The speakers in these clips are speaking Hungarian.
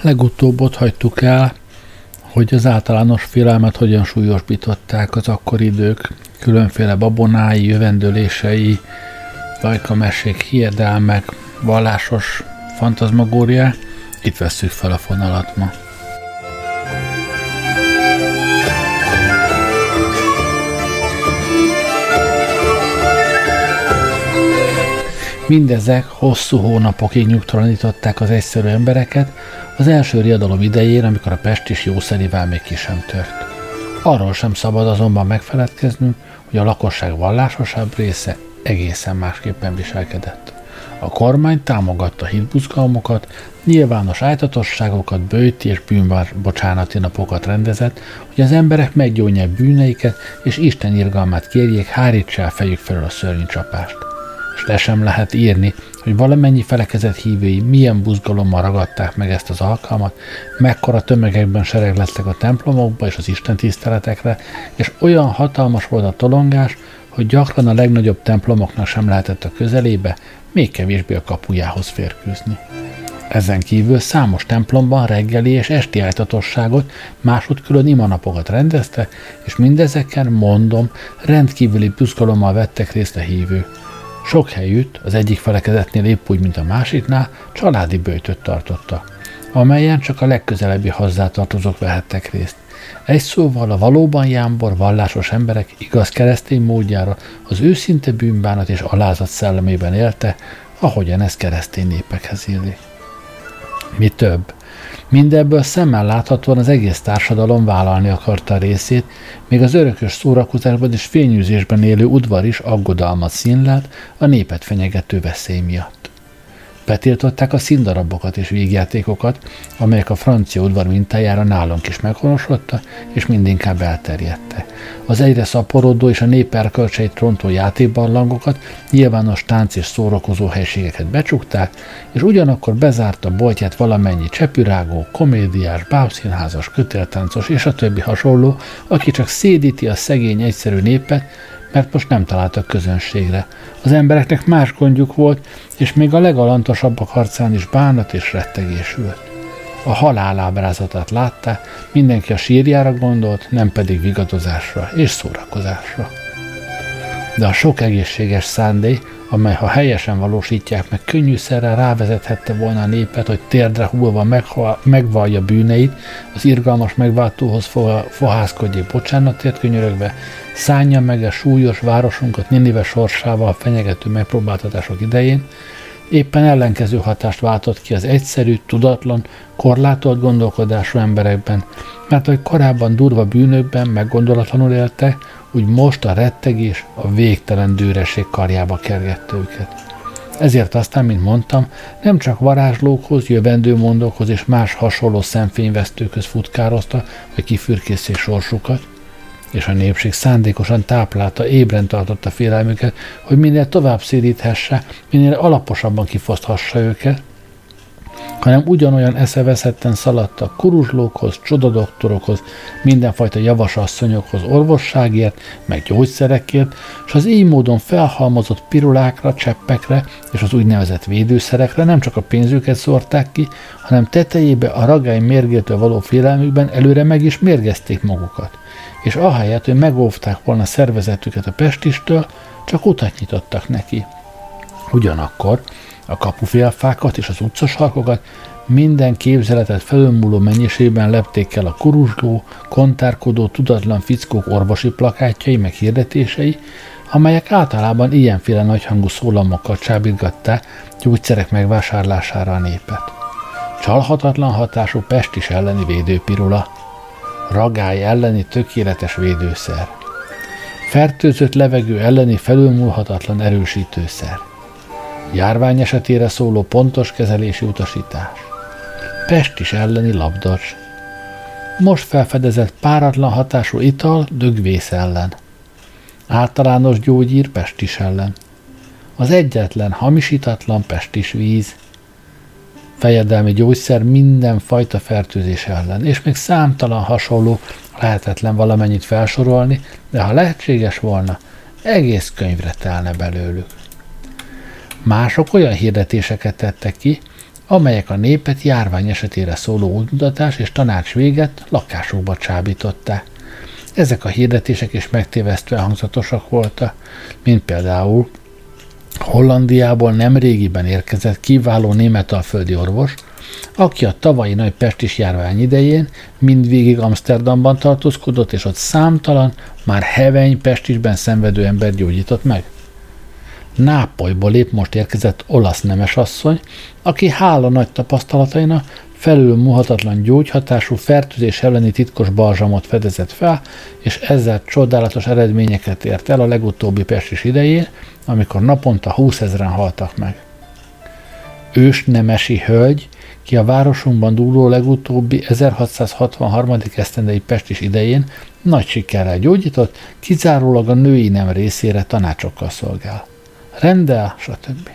Legutóbb ott hagytuk el, hogy az általános félelmet hogyan súlyosbították az akkori idők, különféle babonái, jövendőlései, mesék, hiedelmek, vallásos fantazmagória. Itt vesszük fel a fonalat ma. Mindezek hosszú hónapokig nyugtalanították az egyszerű embereket, az első riadalom idején, amikor a Pest is jószerivel még ki sem tört. Arról sem szabad azonban megfeledkeznünk, hogy a lakosság vallásosabb része egészen másképpen viselkedett. A kormány támogatta hitbuzgalmokat, nyilvános ájtatosságokat, bőti és bűnbocsánati napokat rendezett, hogy az emberek meggyónják bűneiket, és Isten irgalmát kérjék, hárítsa el fejük felől a szörnyű csapást és le sem lehet írni, hogy valamennyi felekezet hívői milyen buzgalommal ragadták meg ezt az alkalmat, mekkora tömegekben sereglettek a templomokba és az istentiszteletekre, és olyan hatalmas volt a tolongás, hogy gyakran a legnagyobb templomoknak sem lehetett a közelébe, még kevésbé a kapujához férkőzni. Ezen kívül számos templomban reggeli és esti ájtatosságot, másod külön imanapokat rendezte, és mindezeken, mondom, rendkívüli buzgalommal vettek részt a hívők. Sok helyütt, az egyik felekezetnél épp úgy, mint a másiknál, családi bőtöt tartotta, amelyen csak a legközelebbi hozzátartozók vehettek részt. Egy szóval a valóban jámbor, vallásos emberek igaz keresztény módjára az őszinte bűnbánat és alázat szellemében élte, ahogyan ez keresztény népekhez illik. Mi több, Mindebből szemmel láthatóan az egész társadalom vállalni akarta a részét, még az örökös szórakozásban és fényűzésben élő udvar is aggodalmat színlelt a népet fenyegető veszély miatt. Betiltották a színdarabokat és vígjátékokat, amelyek a francia udvar mintájára nálunk is meghonosodta, és mindinkább elterjedte. Az egyre szaporodó és a nép erkölcseit rontó játékbarlangokat, nyilvános tánc és szórakozó helységeket becsukták, és ugyanakkor bezárta boltját valamennyi csepürágó, komédiás, bábszínházas, kötéltáncos és a többi hasonló, aki csak szédíti a szegény egyszerű népet, mert most nem találtak közönségre. Az embereknek más gondjuk volt, és még a legalantosabbak harcán is bánat és rettegés ült. A halál ábrázatát látta, mindenki a sírjára gondolt, nem pedig vigadozásra és szórakozásra. De a sok egészséges szándék, amely ha helyesen valósítják meg, könnyűszerrel rávezethette volna a népet, hogy térdre hullva megvallja bűneit, az irgalmas megváltóhoz fohászkodjék. Bocsánatért könyörögve, szánja meg a súlyos városunkat Ninive sorsával fenyegető megpróbáltatások idején, éppen ellenkező hatást váltott ki az egyszerű, tudatlan, korlátolt gondolkodású emberekben, mert hogy korábban durva bűnökben meggondolatlanul éltek, úgy most a rettegés, a végtelen dűreség karjába kergette őket. Ezért aztán, mint mondtam, nem csak varázslókhoz, jövendőmondókhoz és más hasonló szemfényvesztőkhöz futkározta, hogy kifürkészék sorsukat, és a népség szándékosan táplálta, ébren tartotta félelmüket, hogy minél tovább szédíthesse, minél alaposabban kifoszthassa őket, hanem ugyanolyan eszeveszetten szaladtak kuruzslókhoz, csodadoktorokhoz, mindenfajta javasasszonyokhoz orvosságért, meg gyógyszerekért, és az így módon felhalmozott pirulákra, cseppekre és az úgynevezett védőszerekre nem csak a pénzüket szórták ki, hanem tetejébe a ragály mérgétől való félelmükben előre meg is mérgezték magukat. És ahelyett, hogy megóvták volna szervezetüket a pestistől, csak utat nyitottak neki. Ugyanakkor a kapufélfákat és az utcasarkokat minden képzeletet felülmúló mennyiségben lepték el a kuruzsló, kontárkodó, tudatlan fickók orvosi plakátjai meg hirdetései, amelyek általában ilyenféle nagyhangú szólamokkal csábítgatták gyógyszerek megvásárlására a népet. Csalhatatlan hatású pestis elleni védőpirula, ragály elleni tökéletes védőszer, fertőzött levegő elleni felülmúlhatatlan erősítőszer, járvány esetére szóló pontos kezelési utasítás, pestis elleni labdas, most felfedezett páratlan hatású ital dögvész ellen, általános gyógyír pestis ellen, az egyetlen hamisítatlan pestis víz, fejedelmi gyógyszer mindenfajta fertőzés ellen, és még számtalan hasonló lehetetlen valamennyit felsorolni, de ha lehetséges volna, egész könyvre telne belőlük. Mások olyan hirdetéseket tettek ki, amelyek a népet járvány esetére szóló útmutatás és tanács véget lakásukba csábították. Ezek a hirdetések is megtévesztve hangzatosak voltak, mint például Hollandiából nem régiben érkezett kiváló németalföldi orvos, aki a tavalyi nagy pestis járvány idején mindvégig Amsterdamban tartózkodott, és ott számtalan, már heveny pestisben szenvedő ember gyógyított meg. Nápolyból épp most érkezett olasz nemesasszony, aki hála nagy tapasztalatainak felül muhatatlan gyógyhatású fertőzés elleni titkos balzsamot fedezett fel, és ezzel csodálatos eredményeket ért el a legutóbbi pestis idején, amikor naponta 20 ezeren haltak meg. Ős nemesi hölgy, ki a városunkban dúló legutóbbi 1663. esztendei pestis idején nagy sikerrel gyógyított, kizárólag a női nem részére tanácsokkal szolgál. Rendel, stb.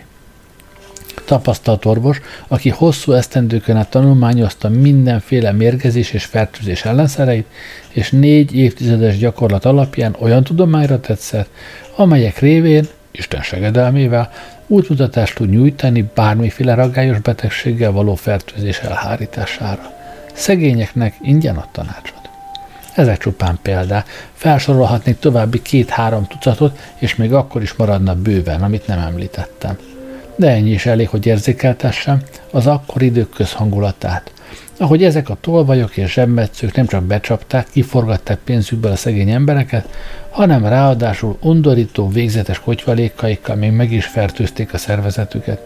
Tapasztalt orvos, aki hosszú esztendőkön át tanulmányozta mindenféle mérgezés és fertőzés ellenszereit, és négy évtizedes gyakorlat alapján olyan tudományra tetszett, amelyek révén, Isten segedelmével, útmutatást tud nyújtani bármiféle ragályos betegséggel való fertőzés elhárítására. Szegényeknek ingyen ad tanácsot. Ezek csupán példák. Felsorolhatnék további két-három tucatot, és még akkor is maradna bőven, amit nem említettem. De ennyi is elég, hogy érzékeltessem az akkor idők közhangulatát. Ahogy ezek a tolvajok és zsebmetszők nem csak becsapták, kiforgatták pénzükből a szegény embereket, hanem ráadásul undorító, végzetes kotyvalékaikkal még meg is fertőzték a szervezetüket.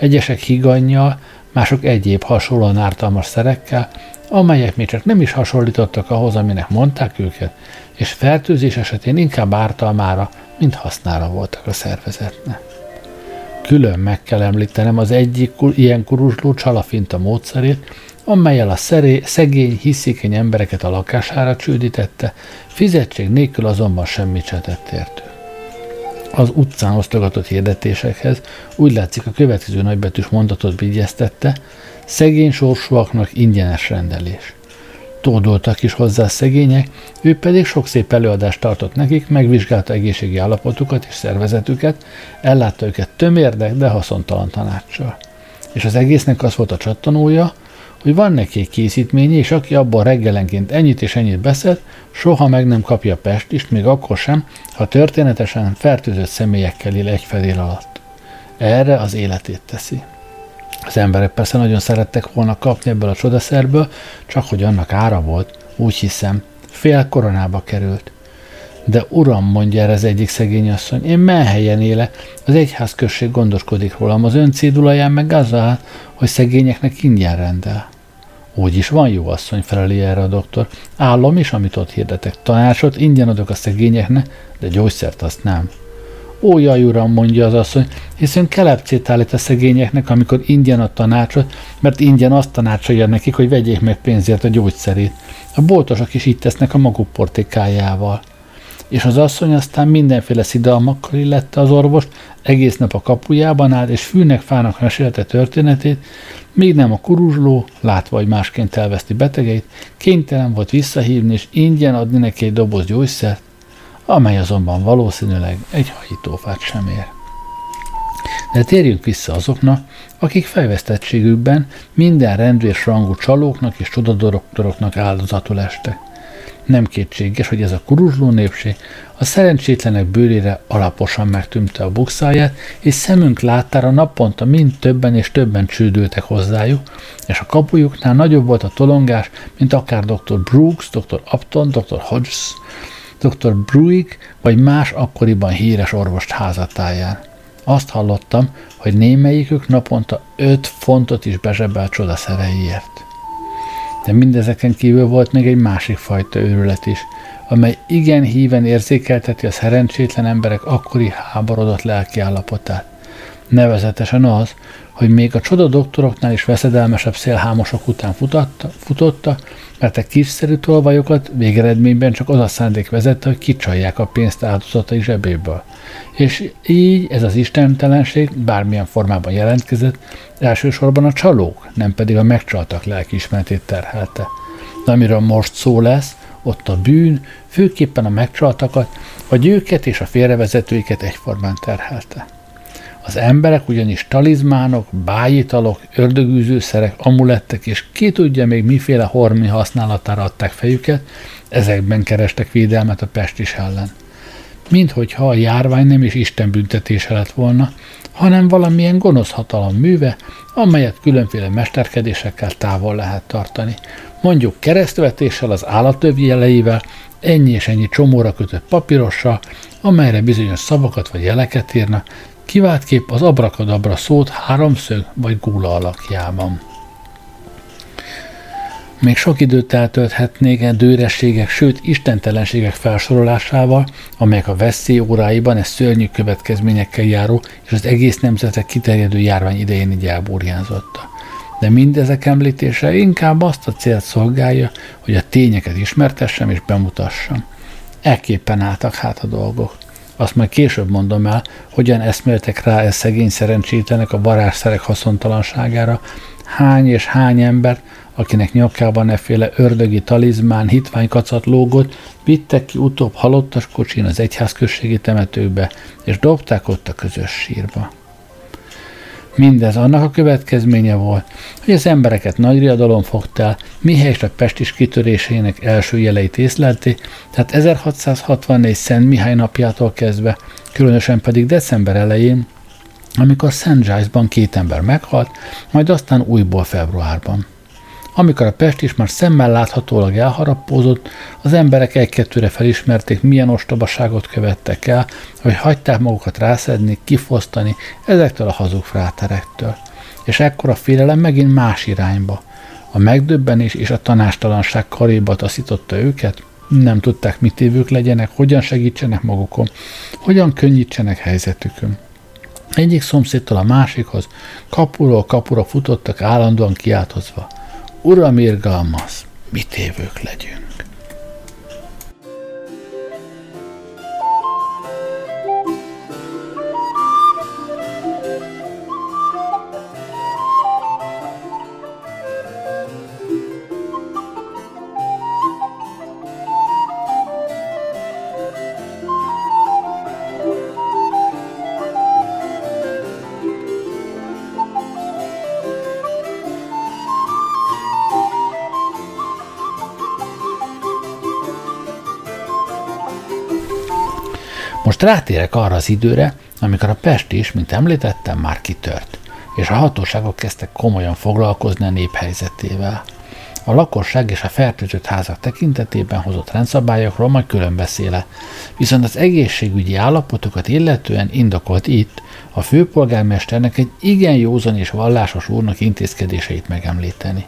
Egyesek higannyal, mások egyéb hasonlóan ártalmas szerekkel, amelyek még csak nem is hasonlítottak ahhoz, aminek mondták őket, és fertőzés esetén inkább ártalmára, mint hasznára voltak a szervezetnek. Külön meg kell említenem az egyik ilyen kuruzsló csalafinta módszerét, amelyel a szeré, szegény, hiszékeny embereket a lakására csődítette, fizetség nélkül azonban semmit se tett értő. Az utcán osztogatott hirdetésekhez úgy látszik a következő nagybetűs mondatot vigyeztette, szegény sorsúaknak ingyenes rendelés. Tódoltak is hozzá szegények, ő pedig sok szép előadást tartott nekik, megvizsgálta egészségi állapotukat és szervezetüket, ellátta őket tömérdek, de haszontalan tanácssal. És az egésznek az volt a csattanója, hogy van neki egy készítménye, és aki abban reggelenként ennyit és ennyit beszél, soha meg nem kapja Pestist, még akkor sem, ha történetesen fertőzött személyekkel él egy fedél alatt. Erre az életét teszi. Az emberek persze nagyon szerettek volna kapni ebből a csodaszerből, csak hogy annak ára volt, úgy hiszem, fél koronába került. De uram, mondja erre az egyik szegény asszony, én menhelyen éle, az egyházközség gondoskodik rólam, az ön cédulaján meg az áll, hogy szegényeknek ingyen rendel. Úgy is van, jó asszony, feleli erre a doktor. Állom is, amit ott hirdetek. Tanácsot ingyen adok a szegényeknek, de gyógyszert azt nem. Ó, jaj, uram, mondja az asszony, hiszen kelepcét állít a szegényeknek, amikor ingyen a tanácsot, mert ingyen azt tanácsolja nekik, hogy vegyék meg pénzért a gyógyszerét. A boltosok is így tesznek a maguk portékájával. És az asszony aztán mindenféle szidalmakkal illette az orvost, egész nap a kapujában állt, és fűnek fának mesélte történetét, még nem a kuruzsló, látva, hogy másként elveszti betegeit, kénytelen volt visszahívni és ingyen adni neki egy doboz gyógyszert, amely azonban valószínűleg egy hajítófát sem ér. De térjünk vissza azoknak, akik fejvesztettségükben minden rendű és rangú csalóknak és csodadoktoroknak áldozatul estek. Nem kétséges, hogy ez a kuruzsló népség a szerencsétlenek bőrére alaposan megtűmte a bukszáját, és szemünk láttára naponta mind többen és többen csődültek hozzájuk, és a kapujuknál nagyobb volt a tolongás, mint akár dr. Brooks, dr. Upton, dr. Hodges, dr. Bruig vagy más akkoriban híres orvost házatáján. Azt hallottam, hogy némelyikük naponta 5 fontot is bezsebelt csodaszereiért. De mindezeken kívül volt még egy másik fajta őrület is, amely igen híven érzékelteti a szerencsétlen emberek akkori háborodott lelki állapotát. Nevezetesen az, hogy még a csoda doktoroknál is veszedelmesebb szélhámosok után futatta, futotta, mert a kiszerű tolvajokat végeredményben csak az a szándék vezette, hogy kicsalják a pénzt áldozatai zsebéből. És így ez az istentelenség bármilyen formában jelentkezett, elsősorban a csalók, nem pedig a megcsaltak lelkiismeretét terhelte. De amiről most szó lesz, ott a bűn főképpen a megcsaltakat, vagy őket és a félrevezetőiket egyformán terhelte. Az emberek ugyanis talizmánok, bájitalok, ördögűzőszerek, amulettek és ki tudja még miféle hormi használatára adták fejüket, ezekben kerestek védelmet a pestis ellen. Minthogyha a járvány nem is Isten büntetése lett volna, hanem valamilyen gonosz hatalom műve, amelyet különféle mesterkedésekkel távol lehet tartani. Mondjuk keresztvetéssel, az állatöv jeleivel, ennyi és ennyi csomóra kötött papírossal, amelyre bizonyos szavakat vagy jeleket írna, kiváltképp az abrakadabra szót háromszög vagy gúla alakjában. Még sok időt eltölthetnék a dőrességek, sőt istentelenségek felsorolásával, amelyek a veszély óráiban ez szörnyű következményekkel járó és az egész nemzetek kiterjedő járvány idején így elburjánzotta. De mindezek említése inkább azt a célt szolgálja, hogy a tényeket ismertessem és bemutassam. Ekképpen álltak hát a dolgok. Azt majd később mondom el, hogyan eszméltek rá ez szegény szerencsétlenek a varázsszerek haszontalanságára, hány és hány ember, akinek nyakában efféle ördögi talizmán hitvány kacat lógott, vittek ki utóbb halottas kocsin az egyházközségi temetőbe, és dobták ott a közös sírba. Mindez annak a következménye volt, hogy az embereket nagy riadalom fogta el, mihelyest a pestis kitörésének első jeleit észlelték, tehát 1664 Szent Mihály napjától kezdve, különösen pedig december elején, amikor Szent Giles-ban két ember meghalt, majd aztán újból februárban. Amikor a Pest is már szemmel láthatólag elharapózott, az emberek egy-kettőre felismerték, milyen ostobaságot követtek el, hogy hagyták magukat rászedni, kifosztani ezektől a hazug fráterektől. És ekkor a félelem megint más irányba. A megdöbbenés és a tanástalanság karéba taszította őket, nem tudták, mit évők legyenek, hogyan segítsenek magukon, hogyan könnyítsenek helyzetükön. Egyik szomszédtól a másikhoz kapuról kapura futottak állandóan kiáltozva. Uram irgalmaz, mit évők legyünk. Most rátérek arra az időre, amikor a Pest is, mint említettem, már kitört, és a hatóságok kezdtek komolyan foglalkozni a néphelyzetével. A lakosság és a fertőzött házak tekintetében hozott rendszabályokról majd külön beszéle, viszont az egészségügyi állapotokat illetően indokolt itt a főpolgármesternek egy igen józan és vallásos úrnak intézkedéseit megemlíteni.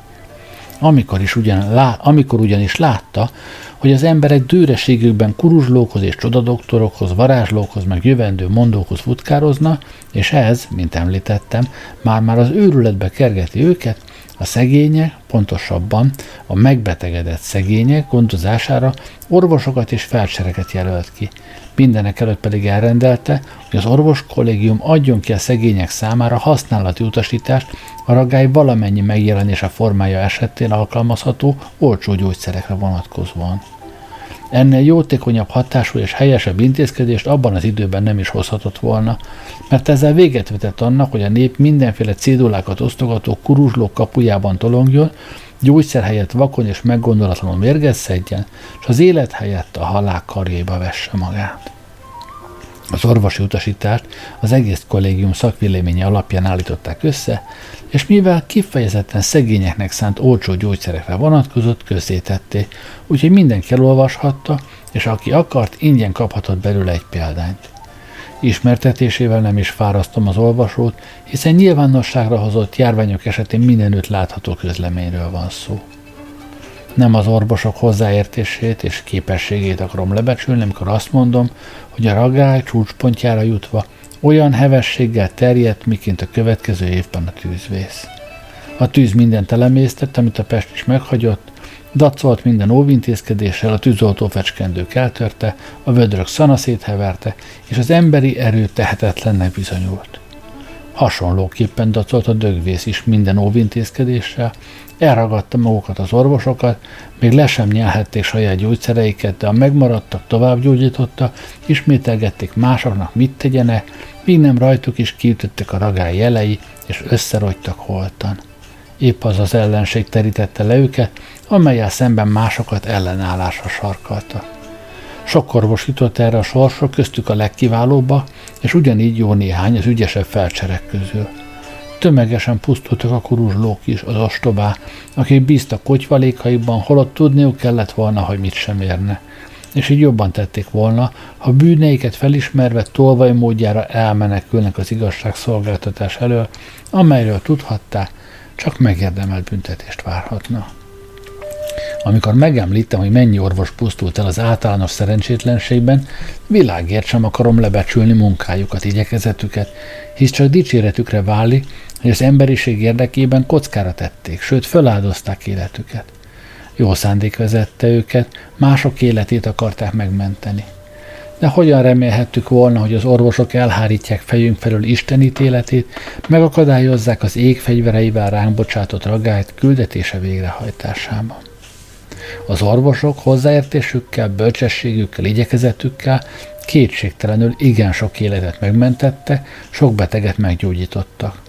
Amikor, is ugyan, lá, amikor ugyanis látta, hogy az emberek dőreségükben kuruzslókhoz és csodadoktorokhoz, varázslókhoz, meg jövendő mondókhoz futkározna, és ez, mint említettem, már-már az őrületbe kergeti őket, a szegények, pontosabban a megbetegedett szegények gondozására orvosokat és felcsereket jelölt ki. Mindenek előtt pedig elrendelte, hogy az orvos kollégium adjon ki a szegények számára használati utasítást a ragály valamennyi megjelenése formája esetén alkalmazható olcsó gyógyszerekre vonatkozóan. Ennél jótékonyabb hatású és helyesebb intézkedést abban az időben nem is hozhatott volna, mert ezzel véget vetett annak, hogy a nép mindenféle cédulákat osztogató kuruzslók kapujában tolongjon, gyógyszer helyett vakon és meggondolatlanul mérgezszedjen, és az élet helyett a halál karjéba vesse magát. Az orvosi utasítást az egész kollégium szakvéleménye alapján állították össze, és mivel kifejezetten szegényeknek szánt olcsó gyógyszerekre vonatkozott, közzétették, úgyhogy mindenki elolvashatta, és aki akart, ingyen kaphatott belőle egy példányt. Ismertetésével nem is fárasztom az olvasót, hiszen nyilvánosságra hozott járványok esetén mindenütt látható közleményről van szó. Nem az orvosok hozzáértését és képességét akarom lebecsülni, amikor azt mondom, hogy a ragály csúcspontjára jutva olyan hevességgel terjedt, miként a következő évben a tűzvész. A tűz mindent elemésztett, amit a Pest is meghagyott, dacolt minden óvintézkedéssel, a tűzoltó fecskendők eltörte, a vödrök szanaszét heverte, és az emberi erő tehetetlennek bizonyult. Hasonlóképpen dacolt a dögvész is minden óvintézkedéssel, elragadta magukat az orvosokat, még le sem nyelhették saját gyógyszereiket, de a megmaradtak tovább gyógyította, ismételgették másoknak mit tegyenek, míg nem rajtuk is kiütöttek a ragály jelei, és összerogytak holtan. Épp az az ellenség terítette le őket, amelyel szemben másokat ellenállásra sarkalta. Sok orvos jutott erre a sorsra, köztük a legkiválóbbak, és ugyanígy jó néhány az ügyesebb felcserek közül. Tömegesen pusztultak a kuruzslók is, az ostobá, akik bíztak kotyvalékaikban, holott tudniuk kellett volna, hogy mit sem érne. És így jobban tették volna, ha bűneiket felismerve tolvaj módjára elmenekülnek az igazságszolgáltatás elől, amelyről tudhatták, csak megérdemelt büntetést várhatna. Amikor megemlítem, hogy mennyi orvos pusztult el az általános szerencsétlenségben, világért sem akarom lebecsülni munkájukat, igyekezetüket, hisz csak dicséretükre válik, hogy az emberiség érdekében kockára tették, sőt föláldozták életüket. Jó szándék vezette őket, mások életét akarták megmenteni. De hogyan remélhettük volna, hogy az orvosok elhárítják fejünk felől Isten ítéletét, megakadályozzák az ég fegyvereivel ránk bocsátott ragályt küldetése végrehajtásában. Az orvosok hozzáértésükkel, bölcsességükkel, igyekezetükkel kétségtelenül igen sok életet megmentette, sok beteget meggyógyítottak.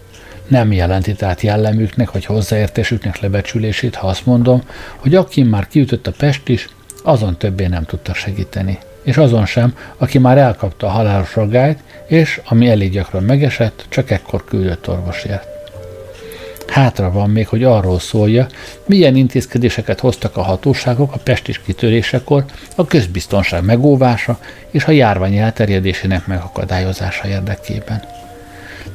Nem jelenti tehát jellemüknek vagy hozzáértésüknek lebecsülését, ha azt mondom, hogy aki már kiütött a Pest is, azon többé nem tudtak segíteni. És azon sem, aki már elkapta a halálos ragályt, és, ami elég gyakran megesett, csak ekkor küldött orvosért. Hátra van még, hogy arról szólja, milyen intézkedéseket hoztak a hatóságok a pestis kitörésekor, a közbiztonság megóvása és a járvány elterjedésének megakadályozása érdekében.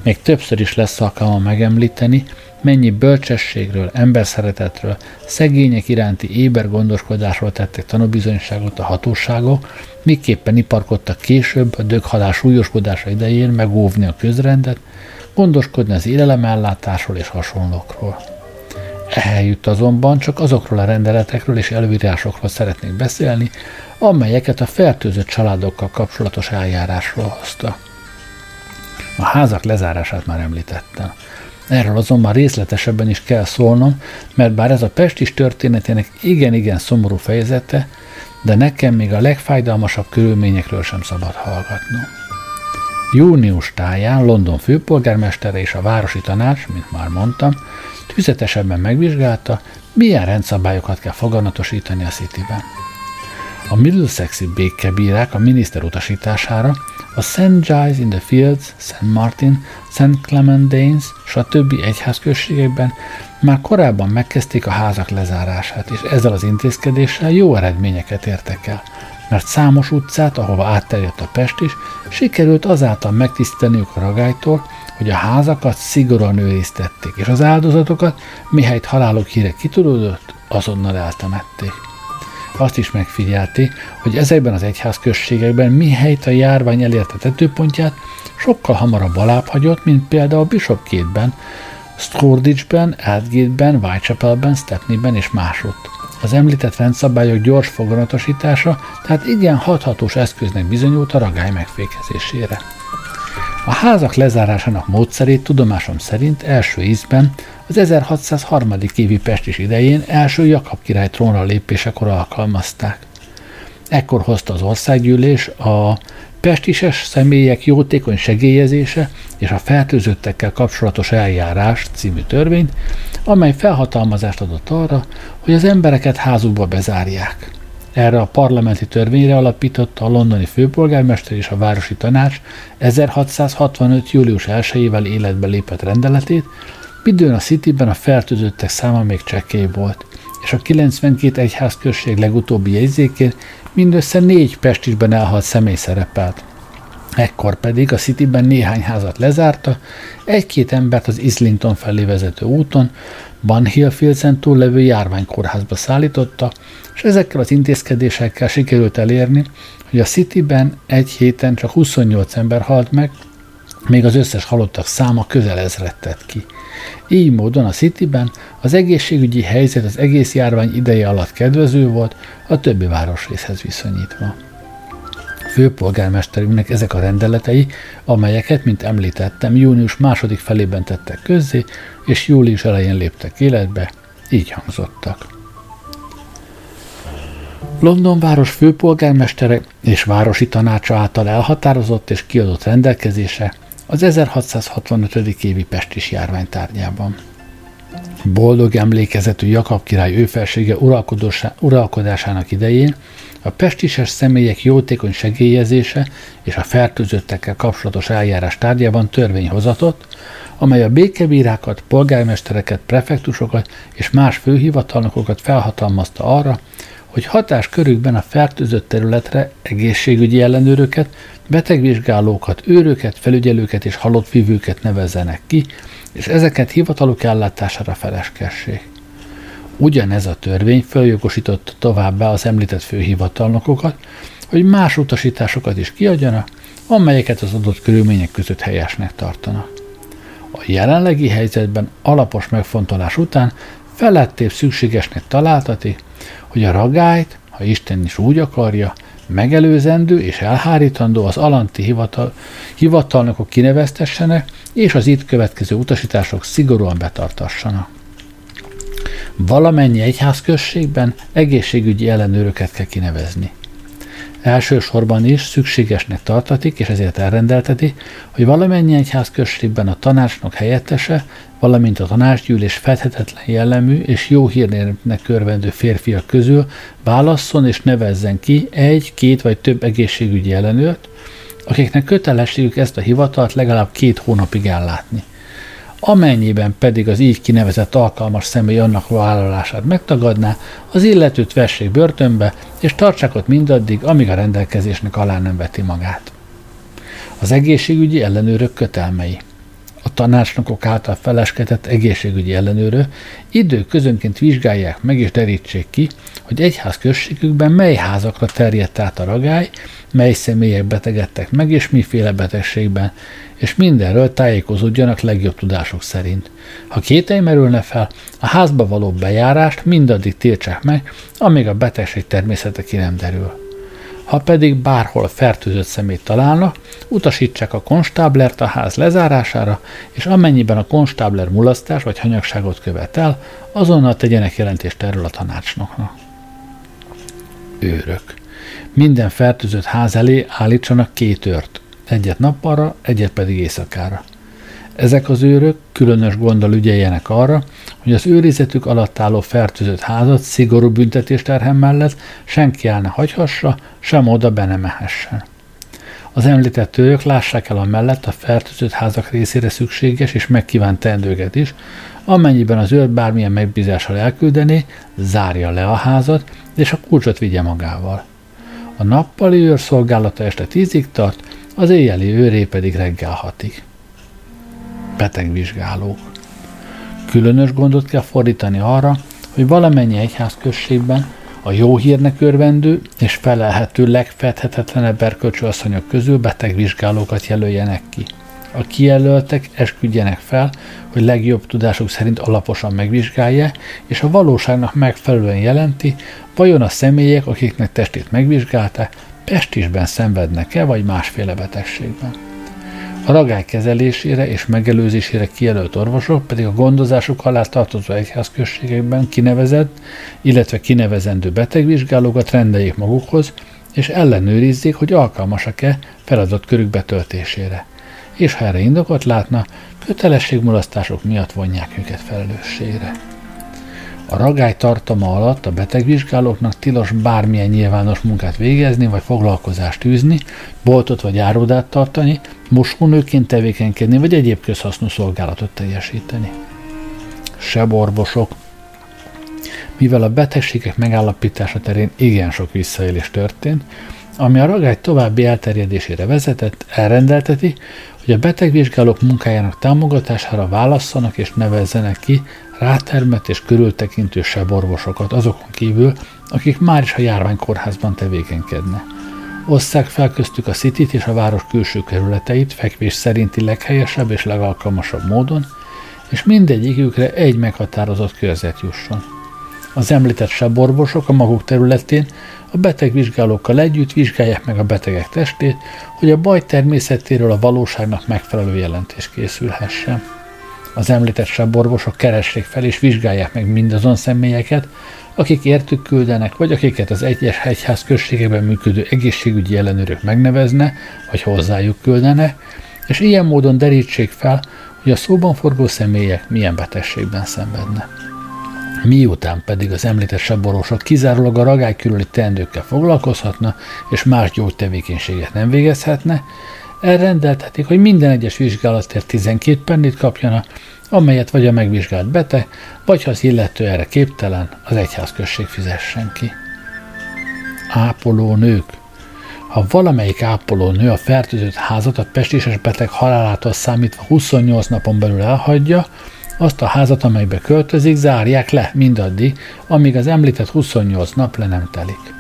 Még többször is lesz alkalma megemlíteni, mennyi bölcsességről, emberszeretetről, szegények iránti éber gondoskodásról tettek tanúbizonyságot a hatóságok, miképpen iparkodtak később a döghalál súlyoskodása idején megóvni a közrendet, gondoskodni az élelemellátásról és hasonlókról. Ehelyütt azonban csak azokról a rendeletekről és előírásokról szeretnék beszélni, amelyeket a fertőzött családokkal kapcsolatos eljárásról hozta. A házak lezárását már említettem. Erről azonban részletesebben is kell szólnom, mert bár ez a Pestis történetének igen-igen szomorú fejezete, de nekem még a legfájdalmasabb körülményekről sem szabad hallgatnom. Június táján London főpolgármestere és a városi tanács, mint már mondtam, tüzetesebben megvizsgálta, milyen rendszabályokat kell foganatosítani a Cityben. A Middlesexi békebírák a miniszter utasítására a St. Giles in the Fields, St. Martin, St. Clement Danes, stb. egyházközségekben már korábban megkezdték a házak lezárását, és ezzel az intézkedéssel jó eredményeket értek el, mert számos utcát, ahova átterjedt a Pest is, sikerült azáltal megtisztelniük a ragálytól, hogy a házakat szigorúan őriztették, és az áldozatokat, mihelyt halálok híre kitudódott, azonnal eltemették. Azt is megfigyelték, hogy ezekben az egyházközségekben mihelyt a járvány elérte tetőpontját, sokkal hamarabb alább hagyott, mint például Bishopgate-ben, Stordage-ben, Aldgate-ben, Whitechapel-ben, Stepney-ben és másutt. Az említett rendszabályok gyors foganatosítása, tehát igen hathatós eszköznek bizonyult a ragály megfékezésére. A házak lezárásának módszerét tudomásom szerint első ízben az 1603. évi Pestis idején első Jakab király trónra lépésekor alkalmazták. Ekkor hozta az országgyűlés a pestises személyek jótékony segélyezése és a fertőzöttekkel kapcsolatos eljárás című törvényt, amely felhatalmazást adott arra, hogy az embereket házukba bezárják. Erre a parlamenti törvényre alapította a londoni főpolgármester és a városi tanács 1665. július 1-ével életbe lépett rendeletét, midőn a Cityben a fertőzöttek száma még csekély volt, és a 92 egyházközség legutóbbi jegyzékén mindössze négy pestisben elhalt személy szerepelt. Ekkor pedig a Cityben néhány házat lezárta, egy-két embert az Islington felé vezető úton, Bunhill-Filzen túl levő járványkórházba szállította, és ezekkel az intézkedésekkel sikerült elérni, hogy a Cityben egy héten csak 28 ember halt meg, még az összes halottak száma közel ezret tett ki. Így módon a Cityben az egészségügyi helyzet az egész járvány ideje alatt kedvező volt, a többi városrészhez viszonyítva. Főpolgármesterünknek ezek a rendeletei, amelyeket, mint említettem, június második felében tettek közzé, és július elején léptek életbe, így hangzottak. London város főpolgármestere és városi tanácsa által elhatározott és kiadott rendelkezése az 1665. évi pestis járvány tárgyában. Boldog emlékezetű Jakab király őfelsége uralkodásának idején a pestises személyek jótékony segélyezése és a fertőzöttekkel kapcsolatos eljárás tárgyában törvény hozatott, amely a békebírákat, polgármestereket, prefektusokat és más főhivatalnokokat felhatalmazta arra, hogy hatáskörükben a fertőzött területre egészségügyi ellenőröket, betegvizsgálókat, őröket, felügyelőket és halott vívőket nevezzenek ki, és ezeket hivataluk ellátására feleskessék. Ugyanez a törvény feljogosította továbbá az említett főhivatalnokokat, hogy más utasításokat is kiadjanak, amelyeket az adott körülmények között helyesnek tartanak. A jelenlegi helyzetben alapos megfontolás után felettébb szükségesnek találtati, hogy a ragályt, ha Isten is úgy akarja, megelőzendő és elhárítandó az alanti hivatal, hivatalnokok kineveztessenek, és az itt következő utasítások szigorúan betartassanak. Valamennyi egyházközségben egészségügyi ellenőröket kell kinevezni. Elsősorban is szükségesnek tartatik, és ezért elrendelteti, hogy valamennyi egyházközségben a tanácsnok helyettese, valamint a tanácsgyűlés fedhetetlen jellemű és jó hírnének körvendő férfiak közül válasszon és nevezzen ki egy, két vagy több egészségügyi ellenőrt, akiknek kötelességük ezt a hivatalt legalább két hónapig ellátni. Amennyiben pedig az így kinevezett alkalmas személy annak vállalását megtagadná, az illetőt vessék börtönbe, és tartsák ott mindaddig, amíg a rendelkezésnek alá nem veti magát. Az egészségügyi ellenőrök kötelmei a tanácsnokok által feleskedett egészségügyi ellenőrő időközönként vizsgálják meg és derítsék ki, hogy egyház községükben mely házakra terjedt át a ragály, mely személyek betegedtek meg és miféle betegségben, és mindenről tájékozódjanak legjobb tudások szerint. Ha kételj merülne fel, a házba való bejárást mindaddig tiltsák meg, amíg a betegség természete ki nem derül. Ha pedig bárhol fertőzött szemét találnak, utasítsák a konstáblert a ház lezárására, és amennyiben a konstábler mulasztás vagy hanyagságot követel, azonnal tegyenek jelentést erről a tanácsnoknak. Őrök. Minden fertőzött ház elé állítsanak két őrt, egyet nappalra, egyet pedig éjszakára. Ezek az őrök különös gonddal ügyeljenek arra, hogy az őrizetük alatt álló fertőzött házat szigorú büntetésterhem mellett senki el ne hagyhassa, sem oda be ne mehessen. Az említett őrök lássák el a mellett a fertőzött házak részére szükséges és megkívánt teendőket is, amennyiben az őr bármilyen megbízással elküldené, zárja le a házat, és a kulcsot vigye magával. A nappali őr szolgálata este tízig tart, az éjjeli őré pedig reggel hatig betegvizsgálók. Különös gondot kell fordítani arra, hogy valamennyi egyházközségben a jó hírnek örvendő és felelhető legfedhetetlenebb erkölcsű asszonyok közül betegvizsgálókat jelöljenek ki. A kijelöltek esküdjenek fel, hogy legjobb tudásuk szerint alaposan megvizsgálja, és a valóságnak megfelelően jelenti, vajon a személyek, akiknek testét megvizsgálta, pestisben szenvednek-e, vagy másféle betegségben. A ragály kezelésére és megelőzésére kijelölt orvosok pedig a gondozásuk alá tartozó egyházközségekben kinevezett, illetve kinevezendő betegvizsgálókat rendeljék magukhoz, és ellenőrizzék, hogy alkalmasak-e feladat körük betöltésére. És ha erre indokot látna, kötelességmulasztások miatt vonják őket felelősségre. A ragály tartama alatt a betegvizsgálóknak tilos bármilyen nyilvános munkát végezni, vagy foglalkozást űzni, boltot vagy árodát tartani, mosónőként tevékenykedni, vagy egyéb közhasznú szolgálatot teljesíteni. Seborvosok, mivel a betegségek megállapítása terén igen sok visszaélés történt, ami a ragály további elterjedésére vezetett, elrendelteti, hogy a betegvizsgálók munkájának támogatására válasszanak és nevezzenek ki rátermett és körültekintő orvosokat azokon kívül, akik már is a járványkórházban tevékenykednek. Osszák fel köztük a City-t és a város külső kerületeit fekvés szerinti leghelyesebb és legalkalmasabb módon, és mindegyikükre egy meghatározott körzet jusson. Az említett seborvosok a maguk területén a betegvizsgálókkal együtt vizsgálják meg a betegek testét, hogy a baj természetéről a valóságnak megfelelő jelentés készülhessen. Az említett seborvosok keressék fel és vizsgálják meg mindazon személyeket, akik értük küldenek, vagy akiket az egyes hegyház községében működő egészségügyi ellenőrök megnevezne, vagy hozzájuk küldene, és ilyen módon derítsék fel, hogy a szóban forgó személyek milyen betegségben szenvedne. Miután pedig az említett seborvosok kizárólag a ragály körüli teendőkkel foglalkozhatna, és más gyógytevékenységet nem végezhetne, elrendeltetik, hogy minden egyes vizsgálatért 12 pennit kapjana, amelyet vagy a megvizsgált beteg, vagy ha az illető erre képtelen, az egyházközség fizessen ki. Ápoló nők. Ha valamelyik ápoló nő a fertőzött házat a pestéses beteg halálától számítva 28 napon belül elhagyja, azt a házat, amelybe költözik, zárják le mindaddig, amíg az említett 28 nap le nem telik.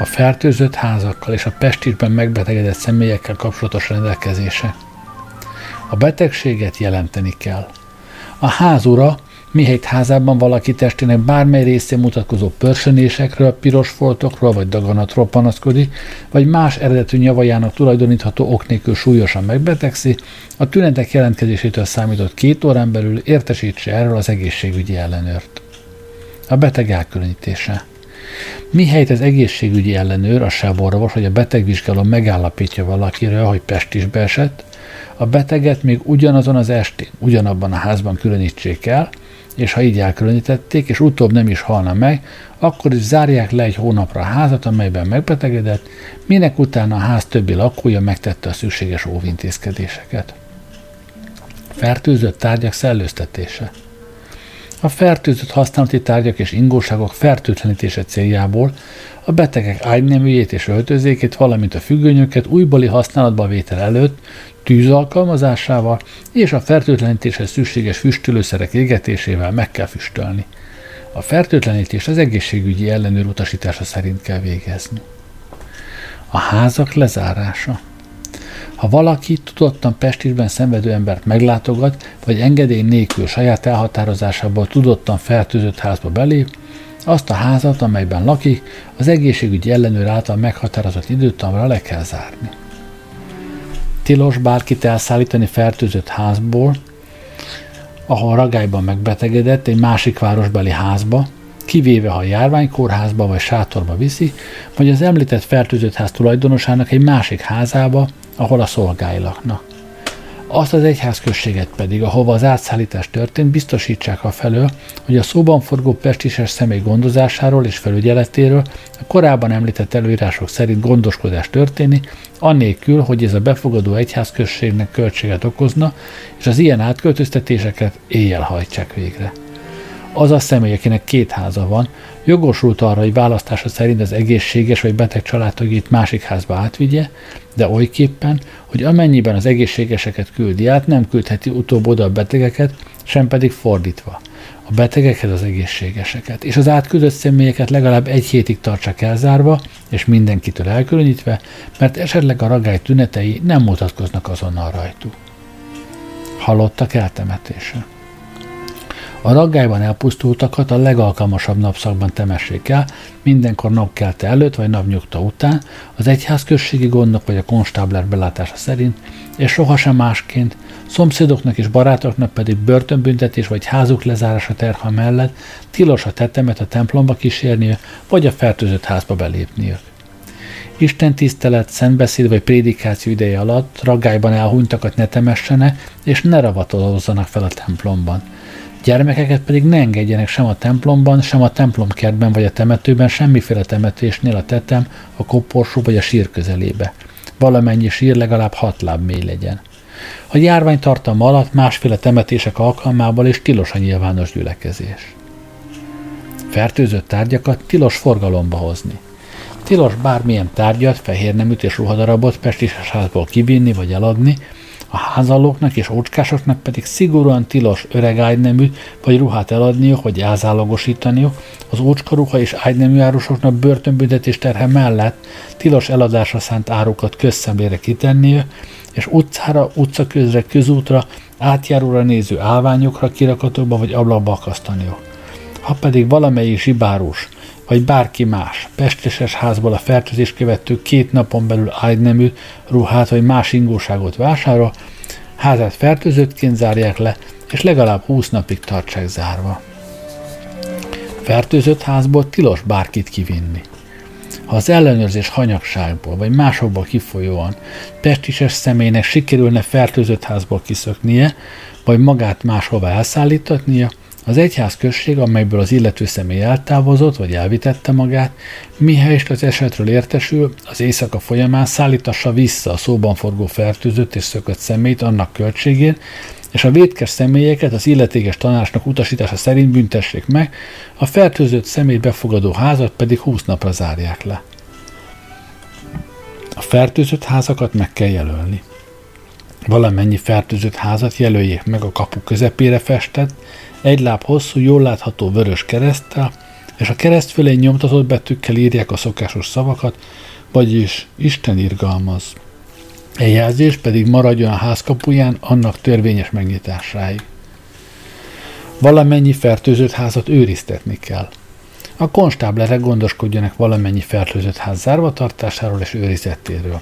A fertőzött házakkal és a pestisben megbetegedett személyekkel kapcsolatos rendelkezése. A betegséget jelenteni kell. A házura mihelyt házában valaki testének bármely részén mutatkozó pörsönésekről, piros foltokról vagy daganatról panaszkodik, vagy más eredetű nyavajának tulajdonítható ok nélkül súlyosan megbetegszi, a tünetek jelentkezésétől számított két órán belül értesítse erről az egészségügyi ellenőrt. A beteg elkülönítése. Mihelyt az egészségügyi ellenőr, a sáborvos vagy a betegvizsgáló megállapítja valakiről, hogy pestisbe esett, a beteget még ugyanazon az estén, ugyanabban a házban különítsék el, és ha így elkülönítették, és utóbb nem is halna meg, akkor is zárják le egy hónapra a házat, amelyben megbetegedett, minek utána a ház többi lakója megtette a szükséges óvintézkedéseket. Fertőzött tárgyak szellőztetése. A fertőzött használati tárgyak és ingóságok fertőtlenítése céljából a betegek ágyneműjét és öltözékét, valamint a függönyöket újbóli használatba vétel előtt tűz alkalmazásával és a fertőtlenítéshez szükséges füstölőszerek égetésével meg kell füstölni. A fertőtlenítést az egészségügyi ellenőr utasítása szerint kell végezni. A házak lezárása. Ha valaki tudottan pestisben szenvedő embert meglátogat, vagy engedély nélkül saját elhatározásából tudottan fertőzött házba belép, azt a házat, amelyben lakik, az egészségügyi ellenőr által meghatározott időtamra le kell zárni. Tilos bárkit elszállítani fertőzött házból, ahol ragályban megbetegedett egy másik városbeli házba, kivéve ha járványkórházba vagy sátorba viszi, vagy az említett fertőzött ház tulajdonosának egy másik házába, ahol a szolgái laknak. Azt az egyházközséget pedig, ahova az átszállítás történt, biztosítsák a felől, hogy a szóban forgó pestises személy gondozásáról és felügyeletéről a korábban említett előírások szerint gondoskodás történik, annélkül, hogy ez a befogadó egyházközségnek költséget okozna, és az ilyen átköltöztetéseket éjjel hajtsák végre. Az a személy, akinek két háza van, jogosult arra, hogy választása szerint az egészséges vagy beteg családtagjét másik házba átvigye, de olyképpen, hogy amennyiben az egészségeseket küldi át, nem küldheti utóbb oda a betegeket, sem pedig fordítva. A betegeket az egészségeseket, és az átküldött személyeket legalább egy hétig tartsak elzárva, és mindenkitől elkülönítve, mert esetleg a ragály tünetei nem mutatkoznak azonnal rajtuk. Halottak eltemetése. A raggályban elpusztultakat a legalkalmasabb napszakban temessék el, mindenkor napkelte előtt vagy napnyugta után, az egyházközségi gondok vagy a konstábler belátása szerint, és sohasem másként, szomszédoknak és barátoknak pedig börtönbüntetés vagy házuk lezárása terha mellett tilos a tetemet a templomba kísérnie, vagy a fertőzött házba belépniük. Isten tisztelet, szentbeszéd vagy prédikáció ideje alatt raggályban elhunytakat ne temessene, és ne ravatolozzanak fel a templomban – Gyermekeket pedig ne engedjenek sem a templomban, sem a templomkertben vagy a temetőben, semmiféle temetésnél a tetem, a koporsó vagy a sír közelébe. Valamennyi sír legalább hat láb mély legyen. A járvány tartalma alatt másféle temetések alkalmából is tilos a nyilvános gyülekezés. Fertőzött tárgyakat tilos forgalomba hozni. Tilos bármilyen tárgyat, fehér neműt és ruhadarabot pestises házból kivinni vagy eladni, a házalóknak és ócskásoknak pedig szigorúan tilos öreg ágynemű vagy ruhát eladniuk vagy elzálogosítaniuk, az ócskaruha és ágynemű árusoknak börtönbüntetés terhe mellett tilos eladásra szánt árukat közszemlére kitenniük, és utcára, utcaközre, közútra, átjáróra néző állványokra, kirakatokba vagy ablakba akasztaniuk. Ha pedig valamelyik zsibárus, vagy bárki más pesteses házból a fertőzés követő két napon belül ágynemű, ruhát vagy más ingóságot vásárol, házát fertőzöttként zárják le, és legalább 20 napig tartsák zárva. Fertőzött házból tilos bárkit kivinni. Ha az ellenőrzés hanyagságból vagy másokból kifolyóan pestises személynek sikerülne fertőzött házból kiszöknie, vagy magát máshova elszállítatnia, az egyház község, amelyből az illető személy eltávozott vagy elvitette magát, mihelyest az esetről értesül, az éjszaka folyamán szállítassa vissza a szóban forgó fertőzött és szökött szemét annak költségén, és a vétkes személyeket az illetékes tanácsnak utasítása szerint büntessék meg, a fertőzött személy befogadó házat pedig 20 napra zárják le. A fertőzött házakat meg kell jelölni. Valamennyi fertőzött házat jelöljék meg a kapu közepére festett, egy láb hosszú, jól látható vörös kereszttel, és a kereszt fölé nyomtatott betűkkel írják a szokásos szavakat, vagyis Isten irgalmaz. Egy jelzés pedig maradjon a házkapuján annak törvényes megnyitásáig. Valamennyi fertőzött házat őriztetni kell. A konstáblerek gondoskodjanak valamennyi fertőzött ház zárva tartásáról és őrizettéről.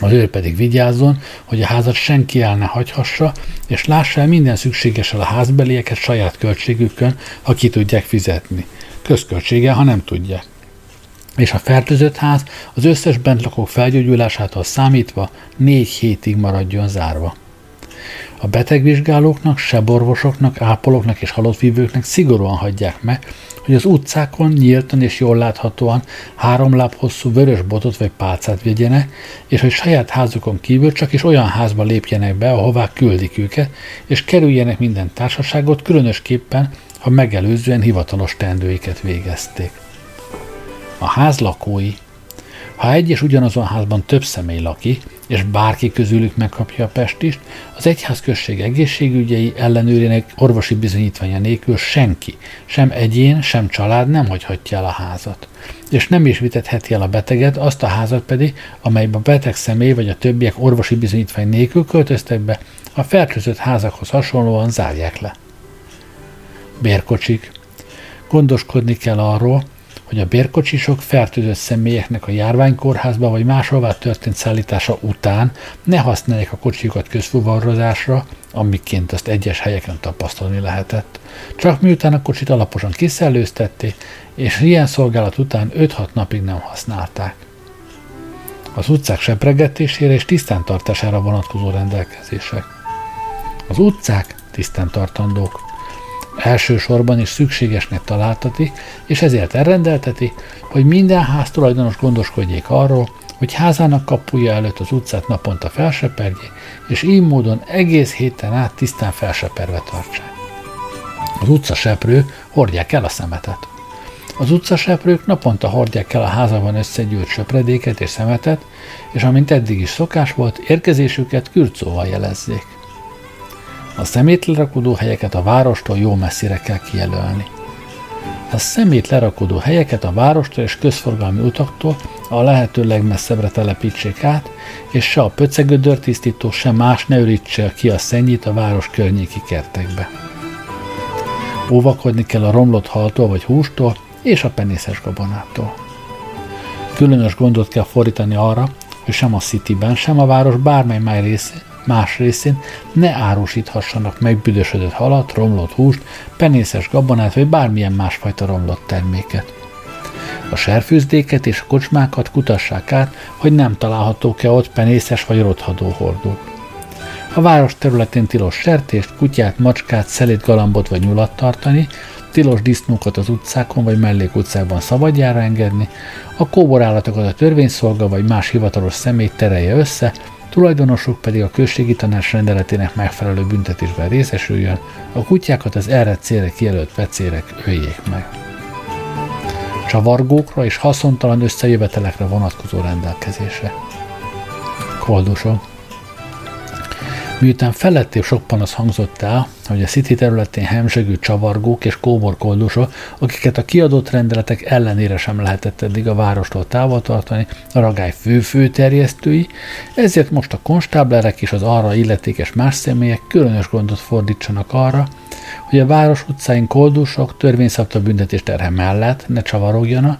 Az őr pedig vigyázzon, hogy a házat senki el ne hagyhassa, és lássa el minden szükségessel a házbelieket saját költségükön, ha ki tudják fizetni. Közköltsége, ha nem tudják. És a fertőzött ház az összes bentlakók felgyógyulásától számítva négy hétig maradjon zárva. A betegvizsgálóknak, seborvosoknak, ápolóknak és halottvívőknek szigorúan hagyják meg, hogy az utcákon nyíltan és jól láthatóan három láb hosszú vörös botot vagy pálcát vigyenek, és hogy saját házukon kívül csak is olyan házba lépjenek be, ahová küldik őket, és kerüljenek minden társaságot, különösképpen, ha megelőzően hivatalos teendőiket végezték. A ház lakói ha egy és ugyanazon házban több személy lakik, és bárki közülük megkapja a pestist, az egyházközség egészségügyei ellenőrének orvosi bizonyítványa nélkül senki, sem egyén, sem család nem hagyhatja el a házat. És nem is vitetheti el a beteget, azt a házat pedig, amelyben a beteg személy vagy a többiek orvosi bizonyítvány nélkül költöztek be, a fertőzött házakhoz hasonlóan zárják le. Bérkocsik. Gondoskodni kell arról, hogy a bérkocsisok fertőzött személyeknek a járványkórházba vagy máshová történt szállítása után ne használják a kocsikat közfuvarozásra, amiként azt egyes helyeken tapasztalni lehetett. Csak miután a kocsit alaposan kiszellőztették, és ilyen szolgálat után 5-6 napig nem használták. Az utcák sepregetésére és tisztántartására vonatkozó rendelkezések. Az utcák tisztántartandók elsősorban is szükségesnek találtatik, és ezért elrendelteti, hogy minden ház tulajdonos gondoskodjék arról, hogy házának kapuja előtt az utcát naponta felseperjék, és így módon egész héten át tisztán felseperve tartsák. Az utcaseprők hordják el a szemetet. Az utcaseprők naponta hordják el a házában összegyűlt söpredéket és szemetet, és amint eddig is szokás volt, érkezésüket kürcóval jelezzék. A szemét lerakodó helyeket a várostól jó messzire kell kijelölni. A szemét lerakodó helyeket a várostól és közforgalmi utaktól a lehető legmesszebbre telepítsék át, és se a pöcegödör tisztító, se más ne ürítse ki a szennyit a város környéki kertekbe. Óvakodni kell a romlott haltól vagy hústól és a penészes gabonától. Különös gondot kell fordítani arra, hogy sem a Cityben, sem a város bármely máj részén más részén ne árusíthassanak megbüdösödött halat, romlott húst, penészes gabonát vagy bármilyen másfajta romlott terméket. A serfőzdéket és a kocsmákat kutassák át, hogy nem találhatók-e ott penészes vagy rothadó hordók. A város területén tilos sertést, kutyát, macskát, szelét galambot vagy nyulat tartani, tilos disznókat az utcákon vagy mellékutcákban szabadjára engedni, a kóborállatokat a törvényszolga vagy más hivatalos személy terelje össze, tulajdonosuk pedig a községi tanács rendeletének megfelelő büntetésben részesüljön, a kutyákat az erre célra kijelölt vecérek öljék meg. Csavargókra és haszontalan összejövetelekre vonatkozó rendelkezése. Koldusok. Miután felettébb sok panasz hangzott el, hogy a City területén hemzsegő csavargók és kóborkoldusok, akiket a kiadott rendeletek ellenére sem lehetett eddig a várostól távol tartani, a ragály fő-fő terjesztői, ezért most a konstáblerek és az arra illetékes más személyek különös gondot fordítsanak arra, hogy a város utcáin koldusok törvényszabta büntetés terhe mellett ne csavarogjanak,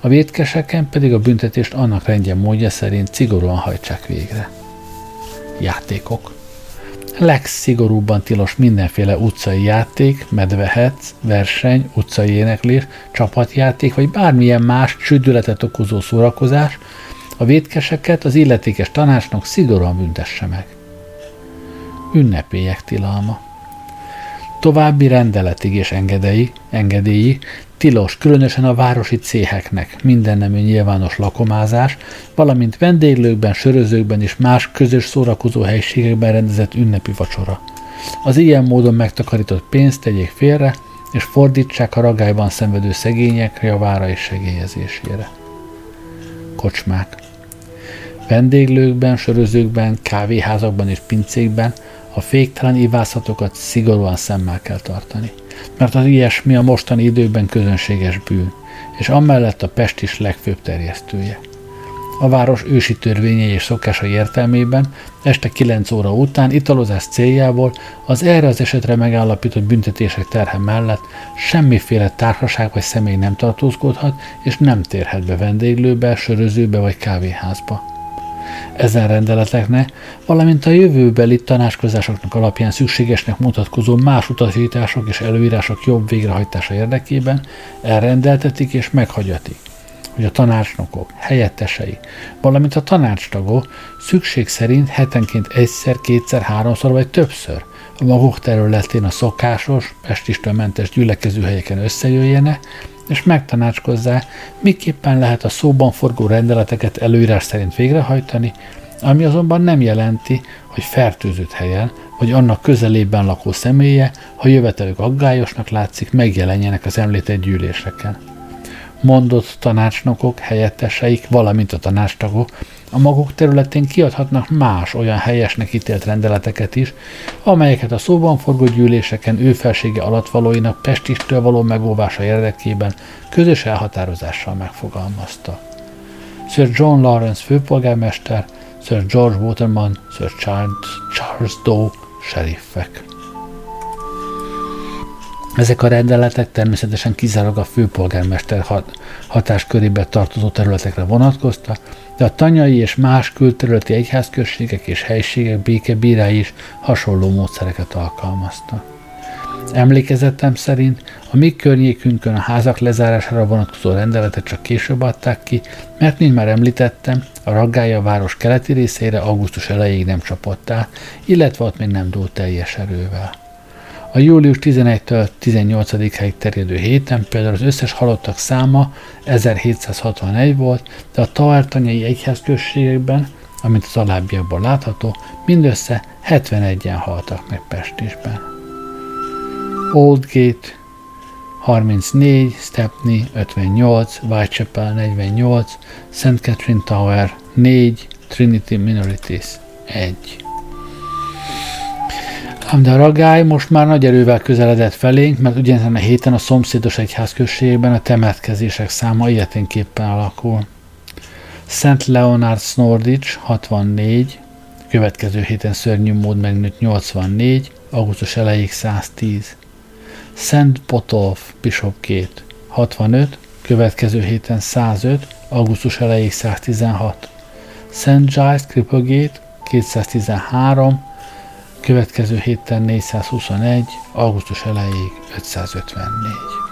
a vétkeseken pedig a büntetést annak rendje módja szerint szigorúan hajtsák végre. Játékok legszigorúbban tilos mindenféle utcai játék, medvehetsz, verseny, utcai éneklés, csapatjáték, vagy bármilyen más csüdületet okozó szórakozás, a vétkeseket az illetékes tanácsnak szigorúan büntesse meg. Ünnepélyek tilalma. További rendeletig és engedélyi, engedélyi tilos, különösen a városi céheknek minden nemű nyilvános lakomázás, valamint vendéglőkben, sörözőkben és más közös szórakozó helységekben rendezett ünnepi vacsora. Az ilyen módon megtakarított pénzt tegyék félre, és fordítsák a ragályban szenvedő szegények javára és segélyezésére. Kocsmák Vendéglőkben, sörözőkben, kávéházakban és pincékben a féktelen ivászatokat szigorúan szemmel kell tartani, mert az ilyesmi a mostani időkben közönséges bűn, és amellett a Pest is legfőbb terjesztője. A város ősi törvényei és szokásai értelmében este 9 óra után italozás céljából az erre az esetre megállapított büntetések terhe mellett semmiféle társaság vagy személy nem tartózkodhat és nem térhet be vendéglőbe, sörözőbe vagy kávéházba ezen rendeleteknek, valamint a jövőbeli tanácskozásoknak alapján szükségesnek mutatkozó más utasítások és előírások jobb végrehajtása érdekében elrendeltetik és meghagyatik, hogy a tanácsnokok, helyettesei, valamint a tanácstagok szükség szerint hetenként egyszer, kétszer, háromszor vagy többször a maguk területén a szokásos, pestistől mentes gyülekező helyeken összejöjjenek, és megtanácskozzák, miképpen lehet a szóban forgó rendeleteket előírás szerint végrehajtani, ami azonban nem jelenti, hogy fertőzött helyen, vagy annak közelében lakó személye, ha jövetelük aggályosnak látszik, megjelenjenek az említett gyűléseken. Mondott tanácsnokok, helyetteseik, valamint a tanácstagok a maguk területén kiadhatnak más olyan helyesnek ítélt rendeleteket is, amelyeket a szóban forgó gyűléseken ő felsége alattvalóinak pestistől való megóvása érdekében közös elhatározással megfogalmazta. Sir John Lawrence főpolgármester, Sir George Waterman, Sir Charles, Charles Doe, sheriffek. Ezek a rendeletek természetesen kizárólag a főpolgármester hat, hatáskörébe tartozó területekre vonatkoztak, de a tanyai és más külterületi egyházközségek és helységek békebírái is hasonló módszereket alkalmaztak. Emlékezetem szerint a mi környékünkön a házak lezárására vonatkozó rendeletet csak később adták ki, mert, mint már említettem, a raggája város keleti részére augusztus elejéig nem csapott át, illetve ott még nem dúlt teljes erővel. A július 11-től 18-ig terjedő héten például az összes halottak száma 1761 volt, de a taártanyai egyházközségekben, amint az alábbiakból látható, mindössze 71-en haltak meg Pestisben. Oldgate 34, Stepney 58, Whitechapel 48, St. Catherine Tower 4, Trinity Minorities 1. Ám de a ragály most már nagy erővel közeledett felénk, mert ugyanezen a héten a szomszédos egyházközségben a temetkezések száma ilyeténképpen alakul. Szent Leonard Snordics 64, következő héten szörnyű mód megnőtt 84, augusztus elejéig 110. Szent Botolf Bishop 2 65, következő héten 105, augusztus elejéig 116. Szent Giles Cripplegate 213, Következő héten 421, augusztus elejéig 554.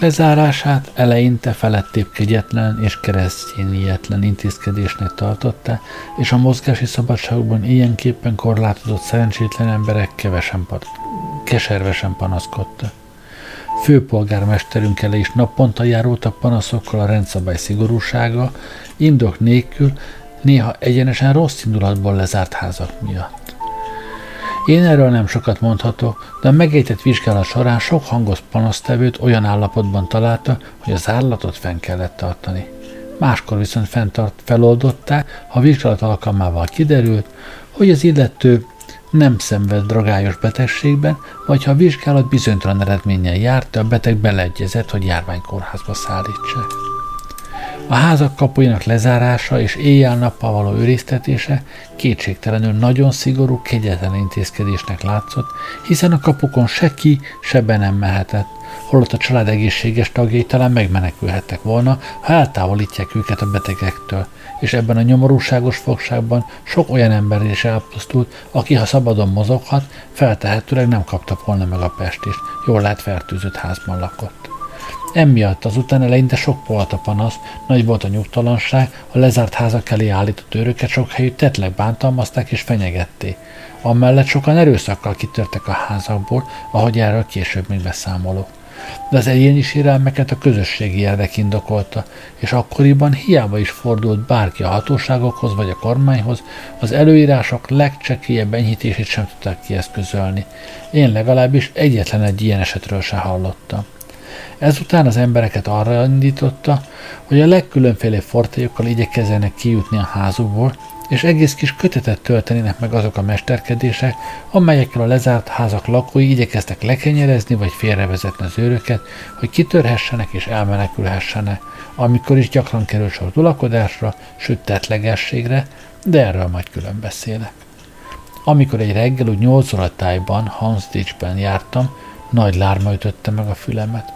Lezárását eleinte felettébb kegyetlen és keresztényietlen intézkedésnek tartotta, és a mozgási szabadságban ilyenképpen korlátozott szerencsétlen emberek kevesen, keservesen panaszkodtak. Főpolgármesterünk elé is naponta járultak panaszokkal a rendszabály szigorúsága, indok nélkül, néha egyenesen rossz indulatból lezárt házak miatt. Én erről nem sokat mondhatok, de a megejtett vizsgálat során sok hangos panasztevőt olyan állapotban találta, hogy az állatot fenn kellett tartani. Máskor viszont fenntart feloldották, ha a vizsgálat alkalmával kiderült, hogy az illető nem szenved dragályos betegségben, vagy ha a vizsgálat bizonytalan eredménnyel járt, a beteg beleegyezett, hogy járványkórházba szállítsák. A házak kapujának lezárása és éjjel-nappal való őriztetése kétségtelenül nagyon szigorú, kegyetlen intézkedésnek látszott, hiszen a kapukon se ki, se be nem mehetett, holott a család egészséges tagjai talán megmenekülhettek volna, ha eltávolítják őket a betegektől, és ebben a nyomorúságos fogságban sok olyan ember is elpusztult, aki ha szabadon mozoghat, feltehetőleg nem kapta volna meg a pestést, jól lehet fertőzött házban lakott. Emiatt azután eleinte sok volt a panasz, nagy volt a nyugtalanság, a lezárt házak elé állított őröket sok helyütt tetleg bántalmazták és fenyegették. Amellett sokan erőszakkal kitörtek a házakból, ahogy erről később még beszámolok. De az egyéni sérelmeket a közösségi érdek indokolta, és akkoriban hiába is fordult bárki a hatóságokhoz vagy a kormányhoz, az előírások legcsekélyebb enyhítését sem tudták kieszközölni. Én legalábbis egyetlen egy ilyen esetről se hallottam. Ezután az embereket arra indította, hogy a legkülönféle fortélyokkal igyekezzenek kijutni a házukból, és egész kis kötetet töltenének meg azok a mesterkedések, amelyekkel a lezárt házak lakói igyekeztek lekenyerezni vagy félrevezetni az őröket, hogy kitörhessenek és elmenekülhessenek, amikor is gyakran kerül sor tulakodásra, sőt tetlegességre, de erről majd külön beszélek. Amikor egy reggel úgy nyolc óra tájban, Hansdichben jártam, nagy lárma ütötte meg a fülemet.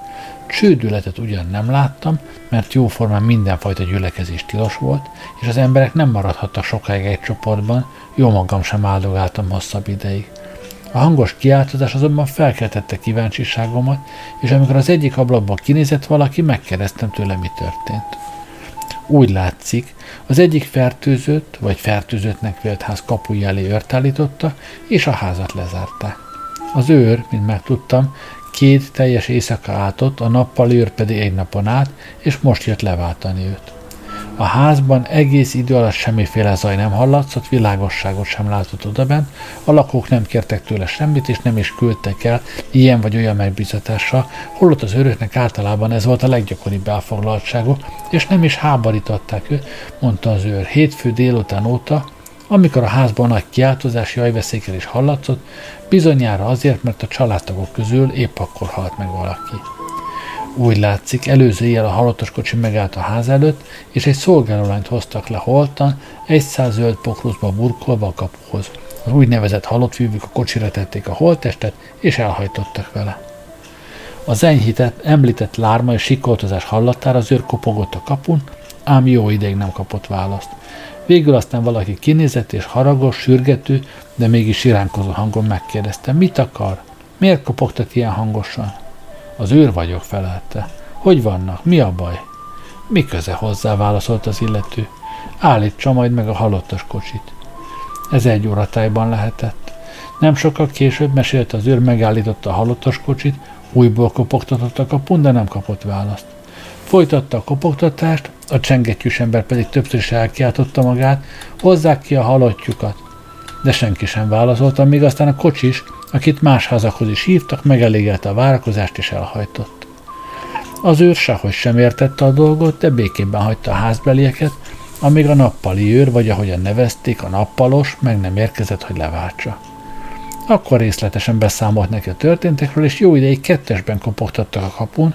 Csődületet ugyan nem láttam, mert jóformán mindenfajta gyülekezés tilos volt, és az emberek nem maradhattak sokáig egy csoportban, jó magam sem áldogáltam hosszabb ideig. A hangos kiáltozás azonban felkeltette kíváncsiságomat, és amikor az egyik ablakból kinézett valaki, megkérdeztem tőle, mi történt. Úgy látszik, az egyik fertőzött, vagy fertőzöttnek vélt ház kapuja elé őrt állította, és a házat lezárták. Az őr, mint megtudtam, Két teljes éjszaka átott, a nappal őr pedig egy napon át, és most jött leváltani őt. A házban egész idő alatt semmiféle zaj nem hallatszott, világosságot sem látott odabent, a lakók nem kértek tőle semmit, és nem is küldtek el ilyen vagy olyan megbízatással, holott az öröknek általában ez volt a leggyakoribb elfoglaltságuk, és nem is háborították őt, mondta az őr. Hétfő délután óta amikor a házban nagy kiáltozás, jajveszékelés hallatszott, bizonyára azért, mert a családtagok közül épp akkor halt meg valaki. Úgy látszik, előző éjjel a halottos kocsi megállt a ház előtt, és egy szolgálólányt hoztak le holtan, egy száz zöld pokruszba burkolva a kapuhoz. Az úgynevezett halott fűvük a kocsira tették a holttestet, és elhajtottak vele. Az enyhített, említett lárma és sikoltozás hallatára az őr kopogott a kapun, ám jó ideig nem kapott választ. Végül aztán valaki kinézett és haragos, sürgető, de mégis siránkozó hangon megkérdezte, mit akar? Miért kopogtat ilyen hangosan? Az őr vagyok, felelte. Hogy vannak? Mi a baj? Mi köze hozzá, válaszolt az illető. Állítsa majd meg a halottas kocsit. Ez egy óratájban lehetett. Nem sokkal később mesélte az őr, megállította a halottas kocsit, újból kopogtatott a kapun, de nem kapott választ. Folytatta a kopogtatást, a csengettyűs ember pedig többször is elkiáltotta magát, hozzák ki a halottjukat. De senki sem válaszolta, míg aztán a kocsis, akit más házakhoz is hívtak, megelégelte a várakozást és elhajtott. Az őr sehogy sem értette a dolgot, de békében hagyta a házbelieket, amíg a nappali őr, vagy ahogyan nevezték, a nappalos, meg nem érkezett, hogy leváltsa. Akkor részletesen beszámolt neki a történtekről, és jó ideig kettesben kopogtattak a kapun,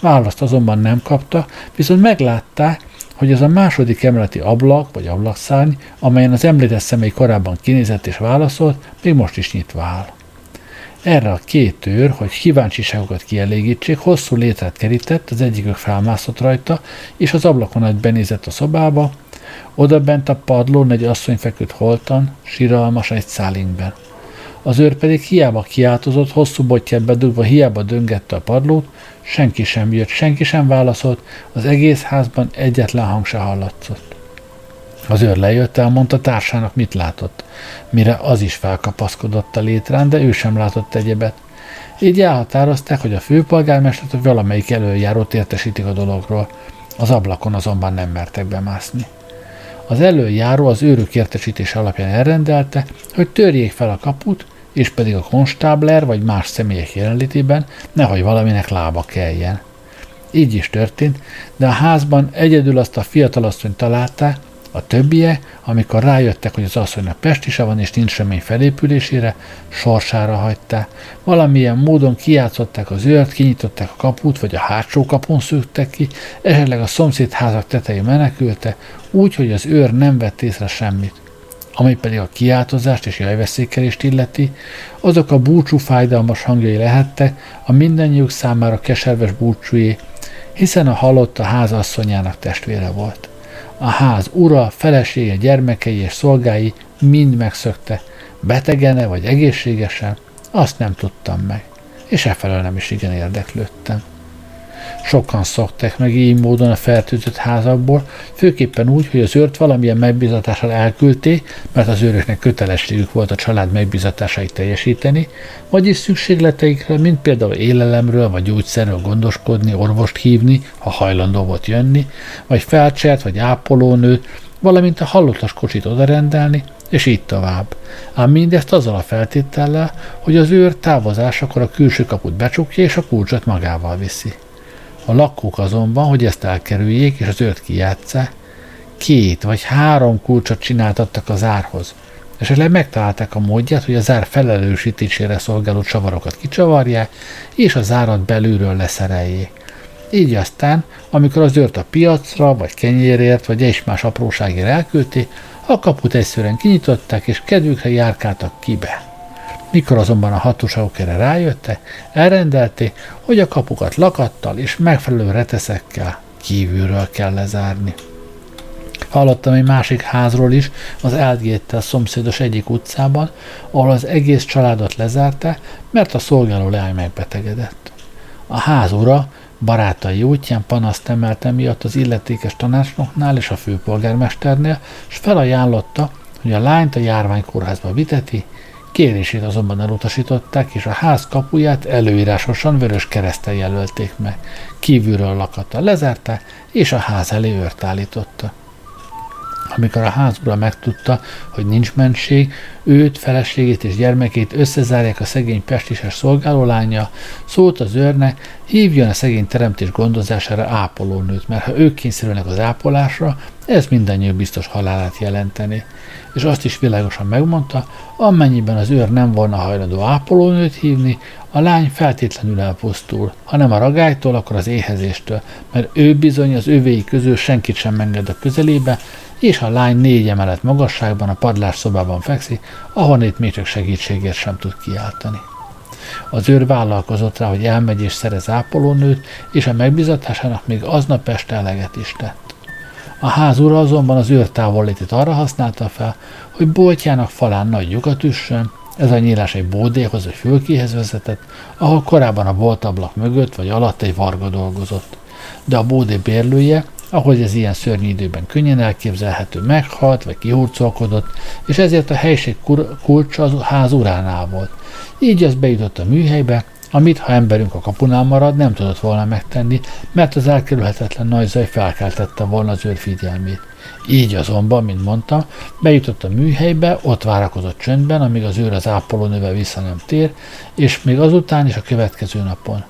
választ azonban nem kapta, viszont meglátták, hogy ez a második emeleti ablak vagy ablakszárny, amelyen az említett személy korábban kinézett és válaszolt, még most is nyitva áll. Erre a két őr, hogy kíváncsiságokat kielégítsék, hosszú létrát kerített, az egyikük felmászott rajta, és az ablakon át benézett a szobába, oda bent a padlón egy asszony feküdt holtan, síralmas egy szálinkben. Az őr pedig hiába kiáltozott, hosszú botját bedugva hiába döngette a padlót, senki sem jött, senki sem válaszolt, az egész házban egyetlen hang se hallatszott. Az őr lejött, elmondta társának, mit látott, mire az is felkapaszkodott a létrán, de ő sem látott egyebet. Így elhatározták, hogy a főpolgármestert vagy valamelyik előjárót értesítik a dologról. Az ablakon azonban nem mertek bemászni. Az előjáró az őrök értesítése alapján elrendelte, hogy törjék fel a kaput, és pedig a konstábler vagy más személyek jelenlétében nehogy valaminek lába keljen. Így is történt, de a házban egyedül azt a fiatalasszonyt találták, a többie, amikor rájöttek, hogy az asszonynak pestise van és nincs remény felépülésére, sorsára hagyták. Valamilyen módon kijátszották az őrt, kinyitották a kaput, vagy a hátsó kapun szűktek ki, esetleg a szomszéd házak tetején menekülte, úgy, hogy az őr nem vett észre semmit. Ami pedig a kiáltozást és jajveszékelést illeti, azok a búcsú fájdalmas hangjai lehettek a mindannyiuk számára keserves búcsújé, hiszen a halott a házasszonyának testvére volt. A ház ura, felesége, gyermekei és szolgái mind megszökte, betegene vagy egészségesen, azt nem tudtam meg, és efelől nem is igen érdeklődtem. Sokan szokták meg így módon a fertőzött házakból, főképpen úgy, hogy az őrt valamilyen megbizatással elküldték, mert az őröknek kötelességük volt a család megbizatásait teljesíteni, vagyis szükségleteikre, mint például élelemről vagy gyógyszerről gondoskodni, orvost hívni, ha hajlandó volt jönni, vagy felcsert vagy ápolónőt, valamint a hallottas kocsit odarendelni, és így tovább. Ám mindezt azzal a feltétellel, hogy az őr távozásakor a külső kaput becsukja és a kulcsot magával viszi. A lakók azonban, hogy ezt elkerüljék és az őrt kijátszák, két vagy három kulcsot csináltattak az árhoz. Esetleg megtalálták a módját, hogy a zár felelősítésére szolgáló csavarokat kicsavarják, és a zárat belülről leszereljék. Így aztán, amikor az őrt a piacra, vagy kenyérért, vagy egy más apróságért elküldték, a kaput egyszerűen kinyitották, és kedvükre járkáltak kibe. Mikor azonban a hatóságok erre rájöttek, elrendelték, hogy a kapukat lakattal és megfelelő reteszekkel kívülről kell lezárni. Hallottam egy másik házról is, az Eldgéttel szomszédos egyik utcában, ahol az egész családot lezárta, mert a szolgáló leány megbetegedett. A ház ura barátai útján panaszt emelte miatt az illetékes tanácsnoknál és a főpolgármesternél, és felajánlotta, hogy a lányt a járványkórházba viteti, Kérését azonban elutasították, és a ház kapuját előírásosan vörös keresztel jelölték meg. Kívülről lakata lezárták, és a ház elé őrt állította. Amikor a házura megtudta, hogy nincs mentség, őt, feleségét és gyermekét összezárják a szegény pestises szolgálólánya, szólt az őrnek, hívjon a szegény teremtés gondozására ápolónőt, mert ha ők kényszerülnek az ápolásra, ez mindannyiuk biztos halálát jelenteni. És azt is világosan megmondta, amennyiben az őr nem volna hajlandó ápolónőt hívni, a lány feltétlenül elpusztul, ha nem a ragálytól, akkor az éhezéstől, mert ő bizony az övéi közül senkit sem enged a közelébe, és a lány négy emelet magasságban a padlás szobában fekszik, ahonnét még csak segítségért sem tud kiáltani. Az őr vállalkozott rá, hogy elmegy és szerez ápolónőt, és a megbizatásának még aznap este eleget is tett. A ház ura azonban az őr távollétét arra használta fel, hogy boltjának falán nagy lyukat üssön, ez a nyílás egy bódéhoz vagy fülkéhez vezetett, ahol korábban a boltablak mögött vagy alatt egy varga dolgozott. De a bódé bérlője ahogy ez ilyen szörnyű időben könnyen elképzelhető, meghalt vagy kihurcolkodott, és ezért a helység kulcsa az ház uránál volt. Így az bejutott a műhelybe, amit, ha emberünk a kapunál marad, nem tudott volna megtenni, mert az elkerülhetetlen nagy zaj felkeltette volna az őr figyelmét. Így azonban, mint mondtam, bejutott a műhelybe, ott várakozott csöndben, amíg az őr az ápolónővel vissza nem tér, és még azután is a következő napon.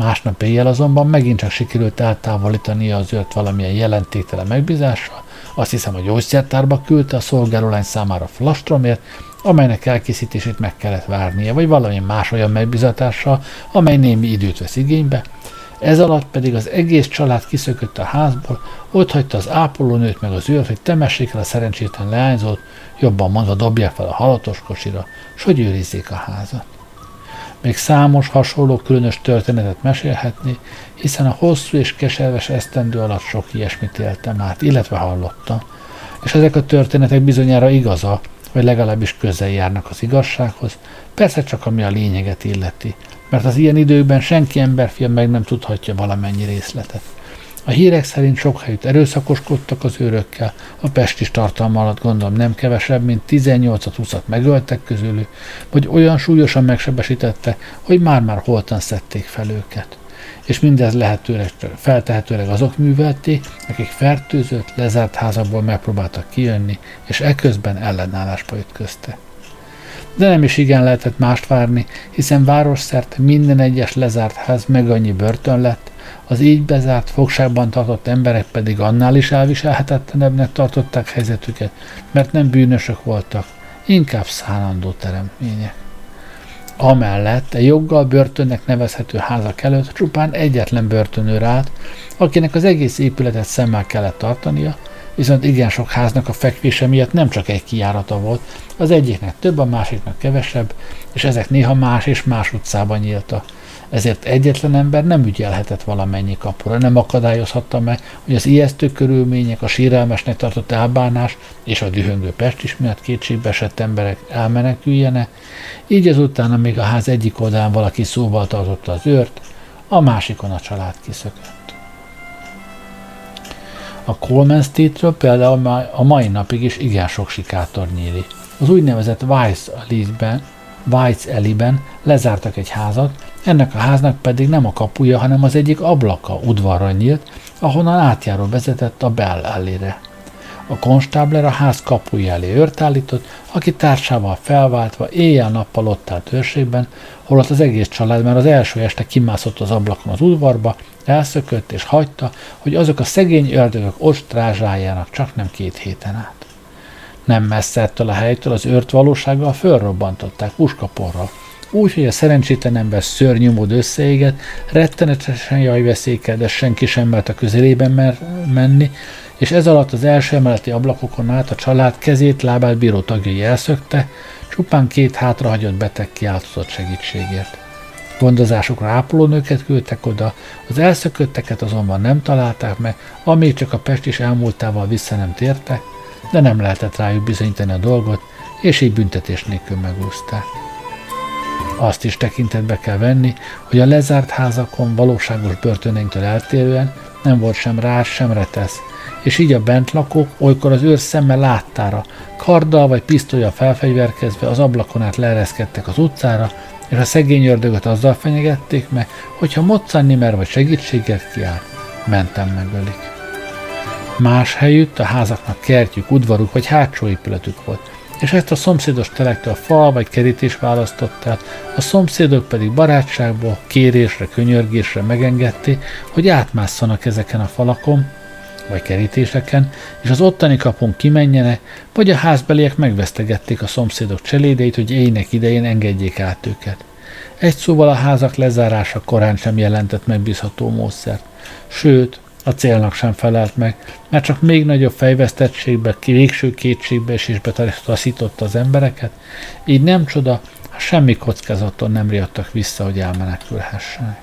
Másnap éjjel azonban megint csak sikerült eltávolítani az őrt valamilyen jelentéktelen megbízással, azt hiszem a gyógyszertárba küldte a szolgálólány számára flastromért, amelynek elkészítését meg kellett várnia, vagy valami más olyan megbizatással, amely némi időt vesz igénybe. Ez alatt pedig az egész család kiszökött a házból, ott hagyta az ápolónőt meg az őrt, hogy temessék el a szerencsétlen leányzót, jobban mondva dobják fel a halatos kocsira, s hogy őrizzék a házat. Még számos hasonló különös történetet mesélhetni, hiszen a hosszú és keserves esztendő alatt sok ilyesmit éltem át, illetve hallottam. És ezek a történetek bizonyára igaza, vagy legalábbis közel járnak az igazsághoz, persze csak ami a lényeget illeti, mert az ilyen időkben senki emberfia meg nem tudhatja valamennyi részletet. A hírek szerint sok helyütt erőszakoskodtak az őrökkel, a pestis tartalma alatt gondolom nem kevesebb, mint 18-20-at megöltek közülük, vagy olyan súlyosan megsebesítette, hogy már-már holtan szedték fel őket. És mindez lehetőleg, feltehetőleg azok művelték, akik fertőzött, lezárt házakból megpróbáltak kijönni, és eközben ellenállásba ütköztek. De nem is igen lehetett mást várni, hiszen város szerte minden egyes lezárt ház meg annyi börtön lett, az így bezárt, fogságban tartott emberek pedig annál is elviselhetetlenebbnek tartották helyzetüket, mert nem bűnösök voltak, inkább szállandó teremtmények. Amellett egy joggal börtönnek nevezhető házak előtt csupán egyetlen börtönőr állt, akinek az egész épületet szemmel kellett tartania, viszont igen sok háznak a fekvése miatt nem csak egy kijárata volt, az egyiknek több, a másiknak kevesebb, és ezek néha más és más utcában nyíltak, ezért egyetlen ember nem ügyelhetett valamennyi kapura, nem akadályozhatta meg, hogy az ijesztő körülmények, a sírelmesnek tartott elbánás és a dühöngő pestis miatt kétségbe esett emberek elmeneküljenek, így azután, amíg a ház egyik oldalán valaki szóval tartotta az őrt, a másikon a család kiszökött. A Coleman Streetről például a mai napig is igen sok sikátor nyílik. Az úgynevezett Alley-ben, Vice Alley-ben lezártak egy házat, ennek a háznak pedig nem a kapuja, hanem az egyik ablaka udvarra nyílt, ahonnan átjáró vezetett a Bell ellére. A konstábler a ház kapuja elé őrt állított, aki társával felváltva éjjel-nappal ott állt őrségben, holott az egész család már az első este kimászott az ablakon az udvarba, elszökött és hagyta, hogy azok a szegény ördögök ostrázsájának csak nem két héten át. Nem messze ettől a helytől az őrt valósággal fölrobbantották puskaporral, úgy, hogy a szerencsétlen ember szörnyű mód összeéget, rettenetesen jajveszékel, de senki sem mert a közelében mer- menni, és ez alatt az első emeleti ablakokon át a család kezét, lábát bíró tagjai elszökte, csupán két hátrahagyott beteg kiáltozott segítségért. Gondozásukra ápolónőket küldtek oda, az elszökötteket azonban nem találták meg, amíg csak a pest is elmúltával vissza nem tértek, de nem lehetett rájuk bizonyítani a dolgot, és így büntetés nélkül megúzták. Azt is tekintetbe kell venni, hogy a lezárt házakon valóságos börtöneinktől eltérően nem volt sem rás, sem retesz, és így a bentlakók olykor az őr szemmel láttára, karddal vagy pisztolya felfegyverkezve az ablakon át leereszkedtek az utcára, és a szegény ördögöt azzal fenyegették meg, hogyha moccanni mer vagy segítséget kiáll, mentem megölik. Más helyütt a házaknak kertjük, udvaruk vagy hátsó épületük volt, és ezt a szomszédos telektől fal vagy kerítés választott el, a szomszédok pedig barátságból, kérésre, könyörgésre megengedték, hogy átmásszanak ezeken a falakon, vagy kerítéseken, és az ottani kapun kimenjenek, vagy a házbeliek megvesztegették a szomszédok cselédeit, hogy éjnek idején engedjék át őket. Egy szóval a házak lezárása korán sem jelentett megbízható módszert. Sőt, a célnak sem felelt meg, mert csak még nagyobb fejvesztettségbe, végső kétségbe és is betaszította az embereket, így nem csoda, ha semmi kockázaton nem riadtak vissza, hogy elmenekülhessenek.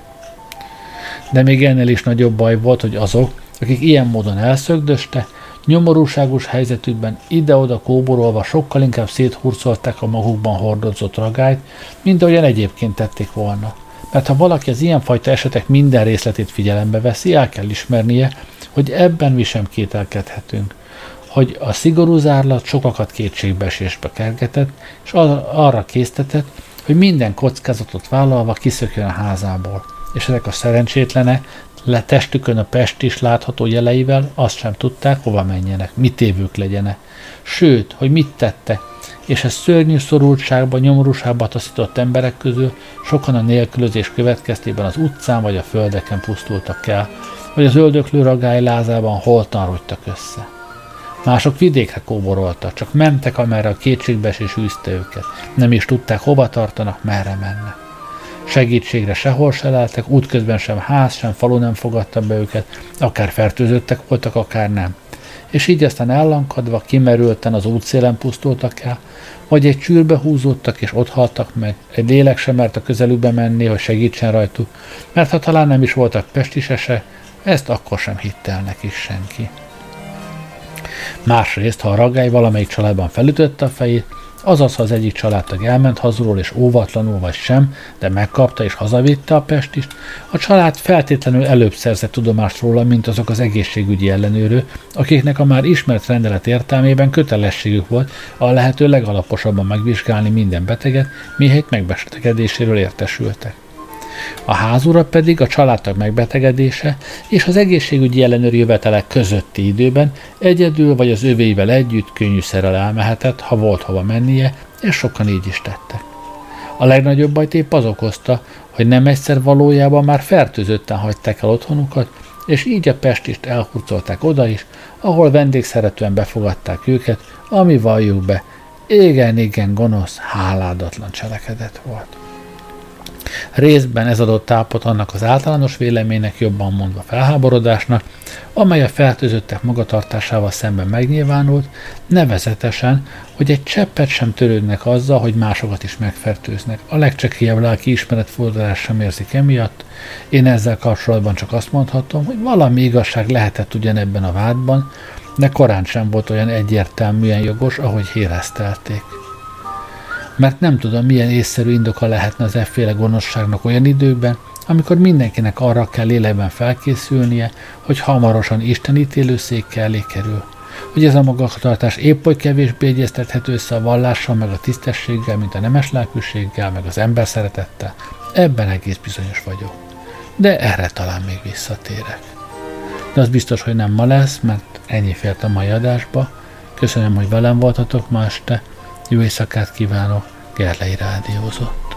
De még ennél is nagyobb baj volt, hogy azok, akik ilyen módon elszögdöste, nyomorúságos helyzetükben ide-oda kóborolva sokkal inkább széthurcolták a magukban hordozott ragályt, mint ahogyan egyébként tették volna – mert ha valaki az ilyenfajta esetek minden részletét figyelembe veszi, el kell ismernie, hogy ebben mi sem kételkedhetünk, hogy a szigorú zárlat sokakat kétségbeesésbe kergetett, és arra késztetett, hogy minden kockázatot vállalva kiszökjön a házából. És ezek a szerencsétlenek le testükön a pest is látható jeleivel azt sem tudták, hova menjenek, mit évők legyenek. Sőt, hogy mit tettek, és ez szörnyű szorultságba, nyomorúságba taszított emberek közül sokan a nélkülözés következtében az utcán vagy a földeken pusztultak el, vagy az öldöklő ragály lázában holtan rogytak össze. Mások vidékre kóboroltak, csak mentek, amerre a kétségbeesés űzte őket. Nem is tudták, hova tartanak, merre mennek. Segítségre sehol se leltek, útközben sem ház, sem falu nem fogadta be őket, akár fertőzöttek voltak, akár nem és így aztán ellankadva, kimerülten az útszélen pusztultak el, vagy egy csűrbe húzódtak és ott haltak meg, egy lélek sem mert a közelükbe menni, hogy segítsen rajtuk, mert ha talán nem is voltak pestisese, ezt akkor sem hitte el neki senki. Másrészt, ha a ragály valamelyik családban felütötte a fejét, Azaz, ha az egyik családtag elment hazulról és óvatlanul vagy sem, de megkapta és hazavitte a pestist, a család feltétlenül előbb szerzett tudomást róla, mint azok az egészségügyi ellenőrő, akiknek a már ismert rendelet értelmében kötelességük volt a lehető legalaposabban megvizsgálni minden beteget, mihelyt megbetegedéséről értesültek. A házura pedig a családtag megbetegedése és az egészségügyi ellenőr jövetelek közötti időben egyedül vagy az övéivel együtt könnyűszerrel elmehetett, ha volt hova mennie, és sokan így is tettek. A legnagyobb bajt épp az okozta, hogy nem egyszer valójában már fertőzötten hagyták el otthonukat, és így a pestist elhurcolták oda is, ahol vendégszeretően befogadták őket, ami valljuk be, igen, igen gonosz, háládatlan cselekedet volt. Részben ez adott tápot annak az általános véleménynek, jobban mondva felháborodásnak, amely a fertőzöttek magatartásával szemben megnyilvánult, nevezetesen, hogy egy cseppet sem törődnek azzal, hogy másokat is megfertőznek. A legcsekélyebb lelki ismeretfordulás sem érzik emiatt. Én ezzel kapcsolatban csak azt mondhatom, hogy valami igazság lehetett ugyan ebben a vádban, de korán sem volt olyan egyértelműen jogos, ahogy híreztelték mert nem tudom, milyen észszerű indoka lehetne az efféle gonoszságnak olyan időkben, amikor mindenkinek arra kell lélekben felkészülnie, hogy hamarosan Isten ítélőszékkel elé kerül. Hogy ez a magatartás épp oly kevésbé egyeztethető össze a vallással, meg a tisztességgel, mint a nemes lelkűséggel, meg az ember szeretettel, ebben egész bizonyos vagyok. De erre talán még visszatérek. De az biztos, hogy nem ma lesz, mert ennyi fért a mai adásba. Köszönöm, hogy velem voltatok ma este, jó éjszakát kívánok, Gerlei Rádiózott.